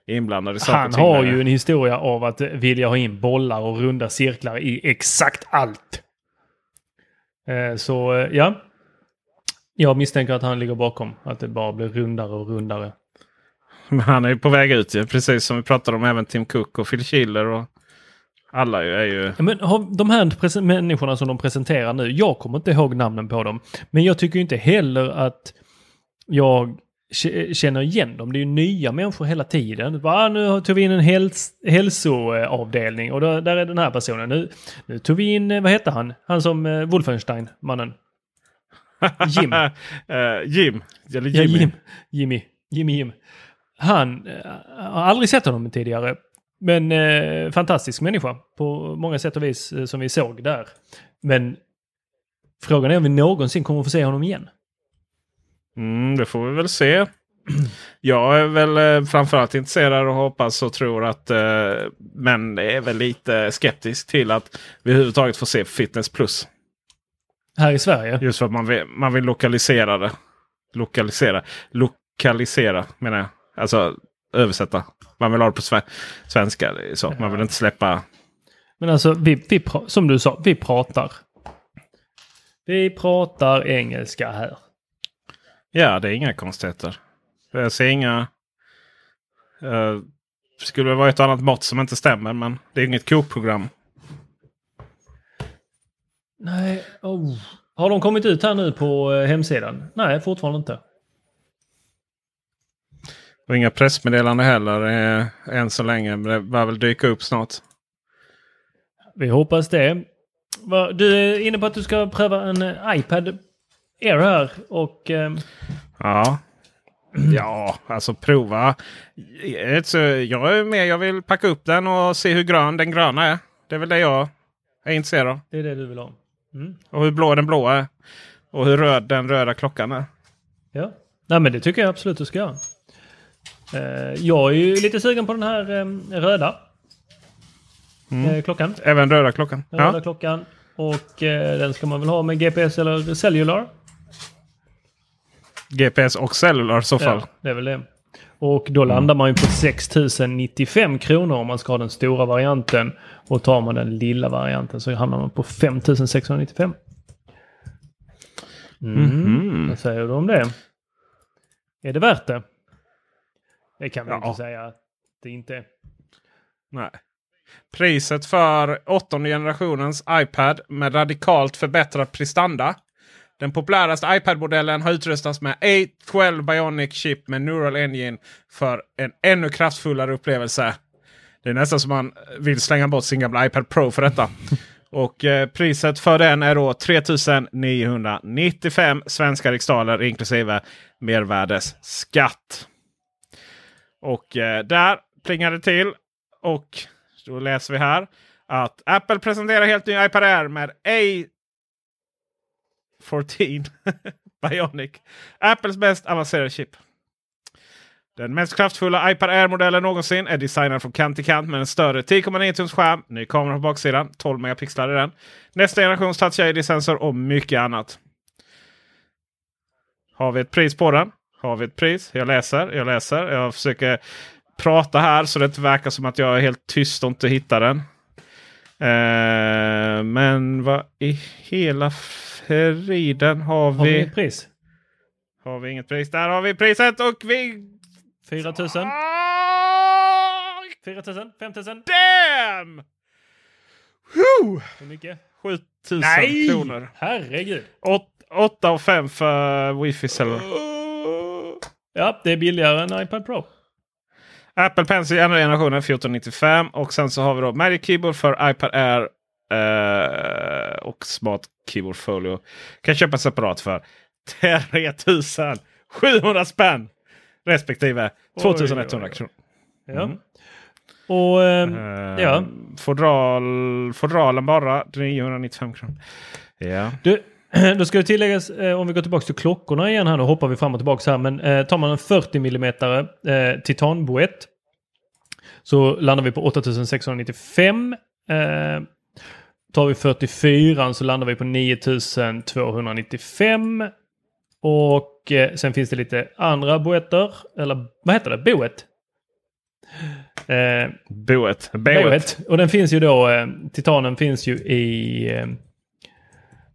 inblandad i saker Han har ju en historia av att vilja ha in bollar och runda cirklar i exakt allt. Eh, Så eh, ja. Jag misstänker att han ligger bakom. Att det bara blir rundare och rundare. Men han är ju på väg ut ju. Precis som vi pratade om även Tim Cook och Phil Schiller. Och alla är ju... Ja, Men de här människorna som de presenterar nu, jag kommer inte ihåg namnen på dem. Men jag tycker inte heller att jag känner igen dem. Det är ju nya människor hela tiden. Bara, nu tog vi in en häls hälsoavdelning och då, där är den här personen. Nu, nu tog vi in, eh, vad heter han? Han som uh, Wolfenstein-mannen. Jim. Eh, Jim. Eller Ja, Jimmy. Jim. Jimmy. Jimmy Jim. Han eh, har aldrig sett honom tidigare. Men eh, fantastisk människa på många sätt och vis eh, som vi såg där. Men frågan är om vi någonsin kommer att få se honom igen. Mm, det får vi väl se. Jag är väl eh, framförallt intresserad och hoppas och tror att eh, men är väl lite skeptisk till att vi överhuvudtaget får se Fitness Plus. Här i Sverige? Just för att man vill, man vill lokalisera det. Lokalisera. Lokalisera menar jag. Alltså översätta. Man vill ha det på sve- svenska. Så. Man vill inte släppa Men alltså, vi, vi som du sa, vi pratar. Vi pratar engelska här. Ja, det är inga konstigheter. Jag ser inga... Uh, skulle det vara ett annat mått som inte stämmer, men det är inget kokprogram. Nej, oh. Har de kommit ut här nu på eh, hemsidan? Nej, fortfarande inte. Och inga pressmeddelanden heller eh, än så länge. Men det bör väl dyka upp snart. Vi hoppas det. Du är inne på att du ska pröva en eh, iPad Air här och... ehm, Ja. Ja, alltså prova. Jag är med. Jag vill packa upp den och se hur grön den gröna är. Det är väl det jag är intresserad av. Det är det du vill ha. Mm. Och hur blå den blåa är. Och hur röd den röda klockan är. Ja. Nej men det tycker jag absolut du ska göra. Eh, jag är ju lite sugen på den här eh, röda Mm. eh, klockan. Även röda klockan. Den röda Ja. klockan. Och den ska man väl ha med GPS eller cellular. GPS och cellular i så fall. Ja, det är väl det. Och då landar man ju på 6095 kronor om man ska ha den stora varianten. Och tar man den lilla varianten så hamnar man på 5695. Mm. Mhm. Vad säger du om det? Är det värt det? Det kan vi Ja. inte säga att det inte är. Nej. Priset för åttonde generationens iPad med radikalt förbättrad prestanda. Den populäraste iPad-modellen har utrustats med A12 Bionic Chip med Neural Engine för en ännu kraftfullare upplevelse. Det är nästan som man vill slänga bort sin gamla iPad Pro för detta. Och eh, priset för den är då 3995 svenska riksdaler inklusive mervärdesskatt. Och eh, där plingar det till. Och då läser vi här att Apple presenterar helt ny iPad Air med A14 Bionic. Apples mest avancerade chip. Den mest kraftfulla iPad Air-modellen någonsin är designad från kant till kant med en större 10,9 tums skärm, ny kamera på baksidan, 12 megapixlar i den, nästa generations Touch ID-sensor och mycket annat. Har vi ett pris på den? Har vi ett pris? Jag läser, jag läser. Jag försöker prata här så det inte verkar som att jag är helt tyst och inte hittar den. Eh, men vad i hela friden har vi? Har vi ett pris? Har vi inget pris? Där har vi priset och vi... 4000? 4000? 5000? Damn! Whew! Hur mycket? 7000 Nej! kronor. Herregud! 8 och 5 för wifi cellular. Ja, det är billigare än iPad Pro. Apple Pencil andra generationen 1495. Och sen så har vi då Magic Keyboard för iPad Air. eh, och Smart Keyboard Folio. Kan köpa separat för 3700 spänn. Respektive Oj, 2100 oj, oj. kronor. Ja. Mm. Och ehm, Eh, ja. Fodral, fodralen bara 995 kronor. Ja. Du, då ska det tilläggas, eh, om vi går tillbaka till klockorna igen här, nu hoppar vi fram och tillbaka här, men eh, tar man en 40 mm eh, titanboett så landar vi på 8695. Eh, tar vi 44 så landar vi på 9295. Och eh, sen finns det lite andra boetter, eller vad heter det? Boet? Eh, Boet. Boet. Och den finns ju då, eh, titanen finns ju i eh,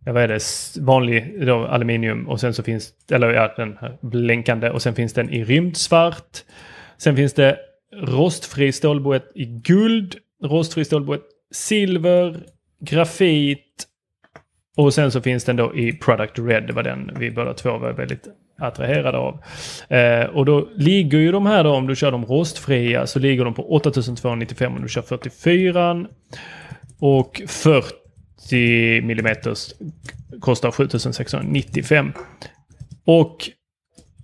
ja, vad är det, vanlig då, aluminium och sen så finns, eller ja, den här blänkande och sen finns den i rymdsvart. Sen finns det rostfri stålboett i guld, rostfri stålboett silver, grafit och sen så finns den då i Product Red. Det var den vi båda två var väldigt attraherade av. Eh, och då ligger ju de här då, om du kör de rostfria, så ligger de på 8295 om du kör 44. Och 40 mm kostar 7695. Och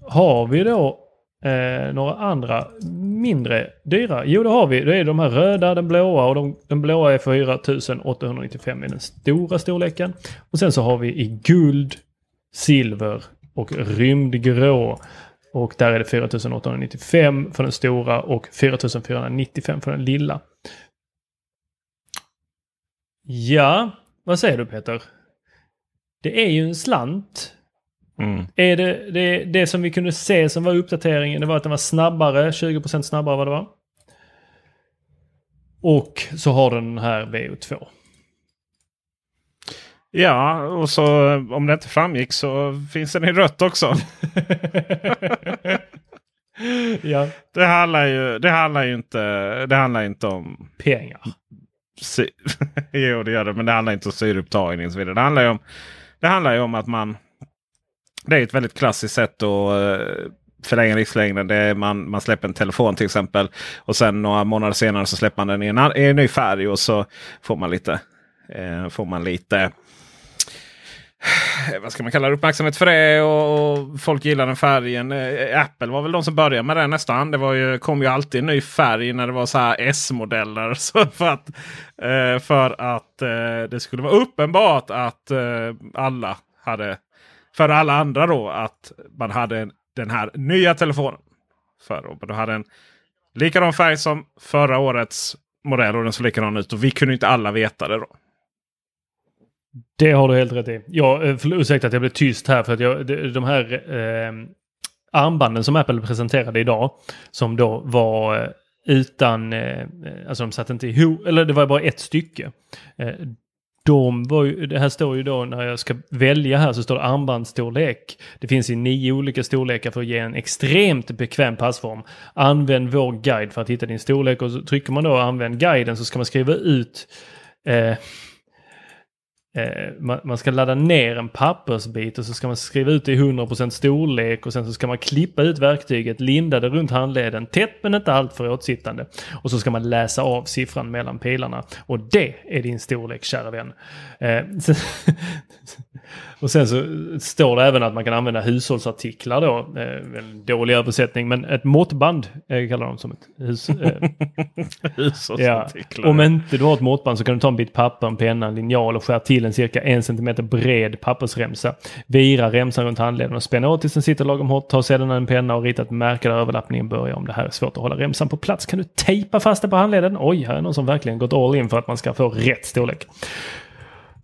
har vi då eh, några andra mindre dyra? Jo, det har vi. Det är de här röda, den blåa och de, den blåa är 4895 i den stora storleken. Och sen så har vi i guld, silver och rymdgrå. Och där är det 4895 för den stora och 4495 för den lilla. Ja, vad säger du Peter? Det är ju en slant. Mm. Är det, det det som vi kunde se som var uppdateringen, det var att den var snabbare, 20% snabbare vad det var. Och så har den här VO2. Ja, och så om det inte framgick så finns den i rött också. ja. Det handlar ju, det handlar ju inte, det handlar inte om pengar. Sy jo, det gör det. Men det handlar inte om syreupptagning och så vidare. Det handlar ju om, det handlar ju om att man... Det är ett väldigt klassiskt sätt att eh, förlänga livslängden. Det är man, man släpper en telefon till exempel. Och sen några månader senare så släpper man den i en, i en ny färg. Och så får man lite, eh, får man lite Eh, vad ska man kalla det, uppmärksamhet för det och, och folk gillar den färgen. Eh, eh, Apple var väl de som började med det nästan. Det var ju, kom ju alltid en ny färg när det var så här S-modeller. Så för att, för att det skulle vara uppenbart att alla hade, för alla andra då, att man hade den här nya telefonen. För, då hade en likadan färg som förra årets modell och den såg likadan ut. Och vi kunde inte alla veta det då. Det har du helt rätt i. Jag, eh, för, ursäkta att jag blev tyst här för att jag, de, här eh, armbanden som Apple presenterade idag som då var eh, utan, eh, eh, alltså de satt inte ihop, eller det var bara ett stycke. Eh, de var ju, det här står ju då när jag ska välja här så står det armbandsstorlek. Det finns i nio olika storlekar för att ge en extremt bekväm passform. Använd vår guide för att hitta din storlek och så trycker man då använd guiden så ska man skriva ut Eh, Eh, man, ska ladda ner en pappersbit och så ska man skriva ut det i 100% storlek och sen så ska man klippa ut verktyget, linda det runt handleden, tätt men inte alltför åtsittande. Och så ska man läsa av siffran mellan pilarna. Och det är din storlek, kära vän. Eh, och sen så står det även att man kan använda hushållsartiklar då. Eh, en dålig översättning, men ett måttband eh, kallar de som ett hus, eh, Ja. Hushållsartiklar. Om inte du har ett måttband så kan du ta en bit papper, en penna, en linjal och skära till en cirka en centimeter bred pappersremsa. Vira remsan runt handleden och spänna åt tills den sitter lagom hårt. Ta sedan en penna och rita ett märke där överlappningen börjar. Om det här är svårt att hålla remsan på plats kan du tejpa fast det på handleden. Oj, här är någon som verkligen gått all in för att man ska få rätt storlek.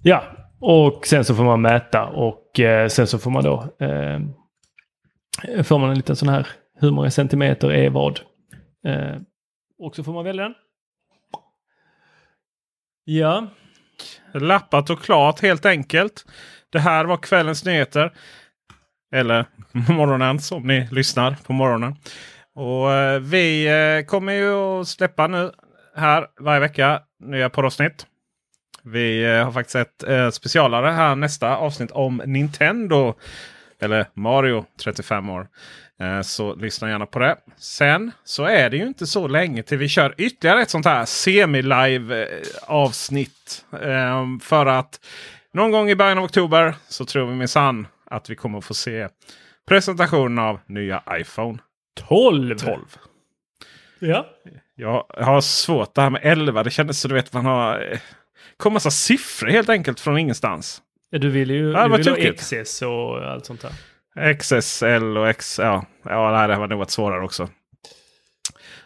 Ja, och sen så får man mäta och eh, sen så får man då eh, får man en liten sån här hur många centimeter är vad. Eh, och så får man välja den. Ja. Lappat och klart helt enkelt. Det här var kvällens nyheter. Eller morgonens om ni lyssnar på morgonen. Och eh, Vi eh, kommer ju att släppa nu här varje vecka nya poddavsnitt. Vi eh, har faktiskt ett eh, specialare här nästa avsnitt om Nintendo. Eller Mario 35 år. Eh, Så lyssna gärna på det. Sen så är det ju inte så länge till vi kör ytterligare ett sånt här semi-live avsnitt. Eh, För att någon gång i början av oktober så tror vi minsann att vi kommer att få se presentationen av nya iPhone 12. 12. Ja. Jag har svårt det här med 11. Det kändes så du vet man har... kom massa siffror helt enkelt från ingenstans. Ja, du vill ju Ja, du vill ha. XS och allt sånt där. XSL och X... Ja, ja det här var nog varit svårare också.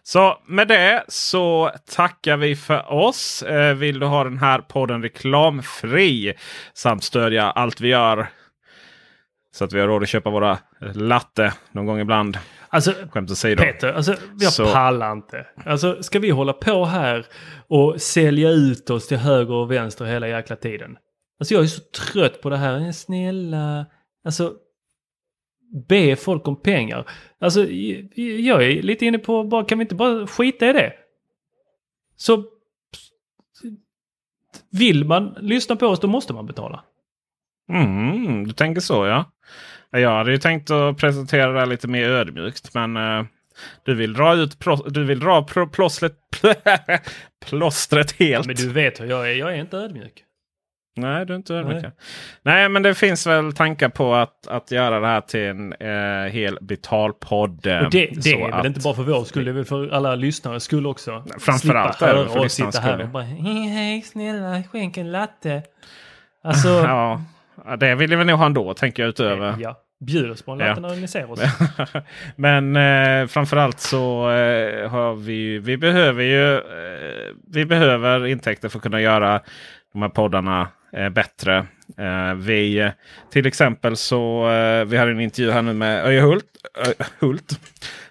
Så med det så tackar vi för oss. Eh, vill du ha den här podden reklamfri samt stödja allt vi gör så att vi har råd att köpa våra latte någon gång ibland. Alltså, Skämt åsido. Peter, alltså, jag Så- pallar inte. Alltså, ska vi hålla på här och sälja ut oss till höger och vänster hela jäkla tiden? Alltså jag är så trött på det här. Snälla, alltså be folk om pengar. Alltså jag är lite inne på, bara, kan vi inte bara skita i det? Så vill man lyssna på oss då måste man betala. Mm, du tänker så ja. Jag hade ju tänkt att presentera det här lite mer ödmjukt. Men eh, du vill dra ut du vill dra pro- plåstret, plåstret helt. Men du vet hur jag är, jag är inte ödmjuk. Nej, du är inte ödmjuk. Nej. Nej. Men det finns väl tankar på att, att göra det här till en eh, hel betalpodd. eh, Och det, det är väl att- inte bara för vår skull, det är väl för alla lyssnares skull också. framförallt är det för lyssnarnas sitta här och bara hej, hej snälla skänk en latte. Alltså, ja, det vill vi nog ha ändå, tänker jag utöver. ja, bjud oss på en Ja. när ni ser oss. Men eh, framförallt så eh, har vi, vi behöver ju eh, vi behöver intäkter för att kunna göra de här poddarna eh, bättre. Eh, vi, till exempel så eh, vi hade en intervju här nu med Öje Hult. Ö, Hult.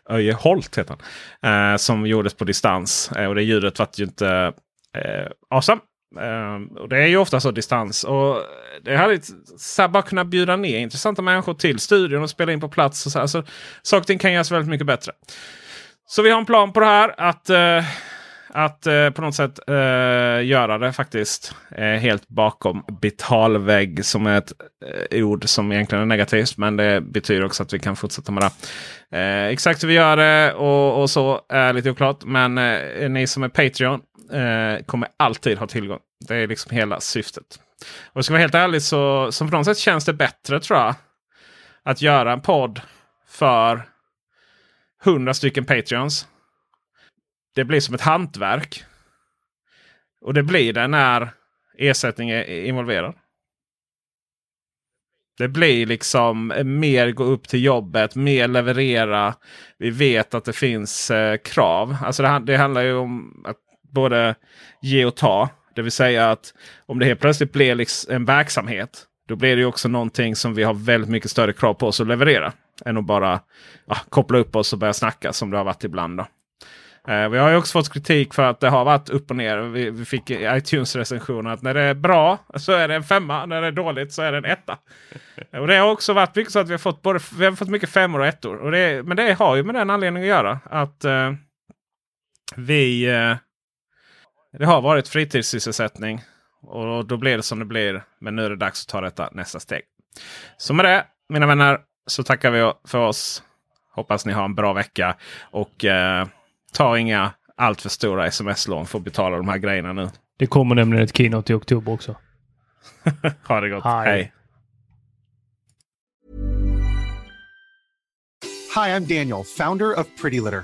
Öje Holt heter han. Eh, som gjordes på distans. Och det ljudet var ju inte eh, awesome. Ehm, och det är ju ofta så distans. Och det hade så bara kunna bjuda ner intressanta människor till studion och spela in på plats. Och så här. Så, saker och ting kan göras väldigt mycket bättre. Så vi har en plan på det här. Att, uh, att uh, på något sätt uh, göra det faktiskt. Helt bakom betalvägg som är ett ord som egentligen är negativt. Men det betyder också att vi kan fortsätta med det. Exakt hur vi gör det och, och så är lite oklart. Men ni som är Patreon eh, kommer alltid ha tillgång. Det är liksom hela syftet. Och ska vara helt ärlig så, så på något sätt känns det bättre tror jag. Att göra en podd för 100 stycken Patreons. Det blir som ett hantverk. Och det blir det när ersättning är involverad. Det blir liksom eh, mer gå upp till jobbet, mer leverera. Vi vet att det finns eh, krav. Alltså det, det handlar ju om att både ge och ta. Det vill säga att om det helt plötsligt blir liksom en verksamhet. Då blir det också någonting som vi har väldigt mycket större krav på oss att leverera. Än att bara ja, koppla upp oss och börja snacka som det har varit ibland. Då. Eh, vi har ju också fått kritik för att det har varit upp och ner. Vi, vi fick i iTunes-recensioner att när det är bra så är det en femma. När det är dåligt så är det en etta. Eh, och det har också varit mycket så att vi har fått, både, vi har fått mycket femmor och ettor. Och det, men det har ju med den anledningen att göra. Att eh, vi... Eh, det har varit fritidssysselsättning. Och då blir det som det blir. Men nu är det dags att ta detta nästa steg. Så med det, mina vänner, så tackar vi för oss. Hoppas ni har en bra vecka. Och eh, ta inga alltför stora sms-lån för att betala de här grejerna nu. Det kommer nämligen ett keynote i oktober också. ha det gott. Hej. Hej. Hi, I'm Daniel, founder of Pretty Litter.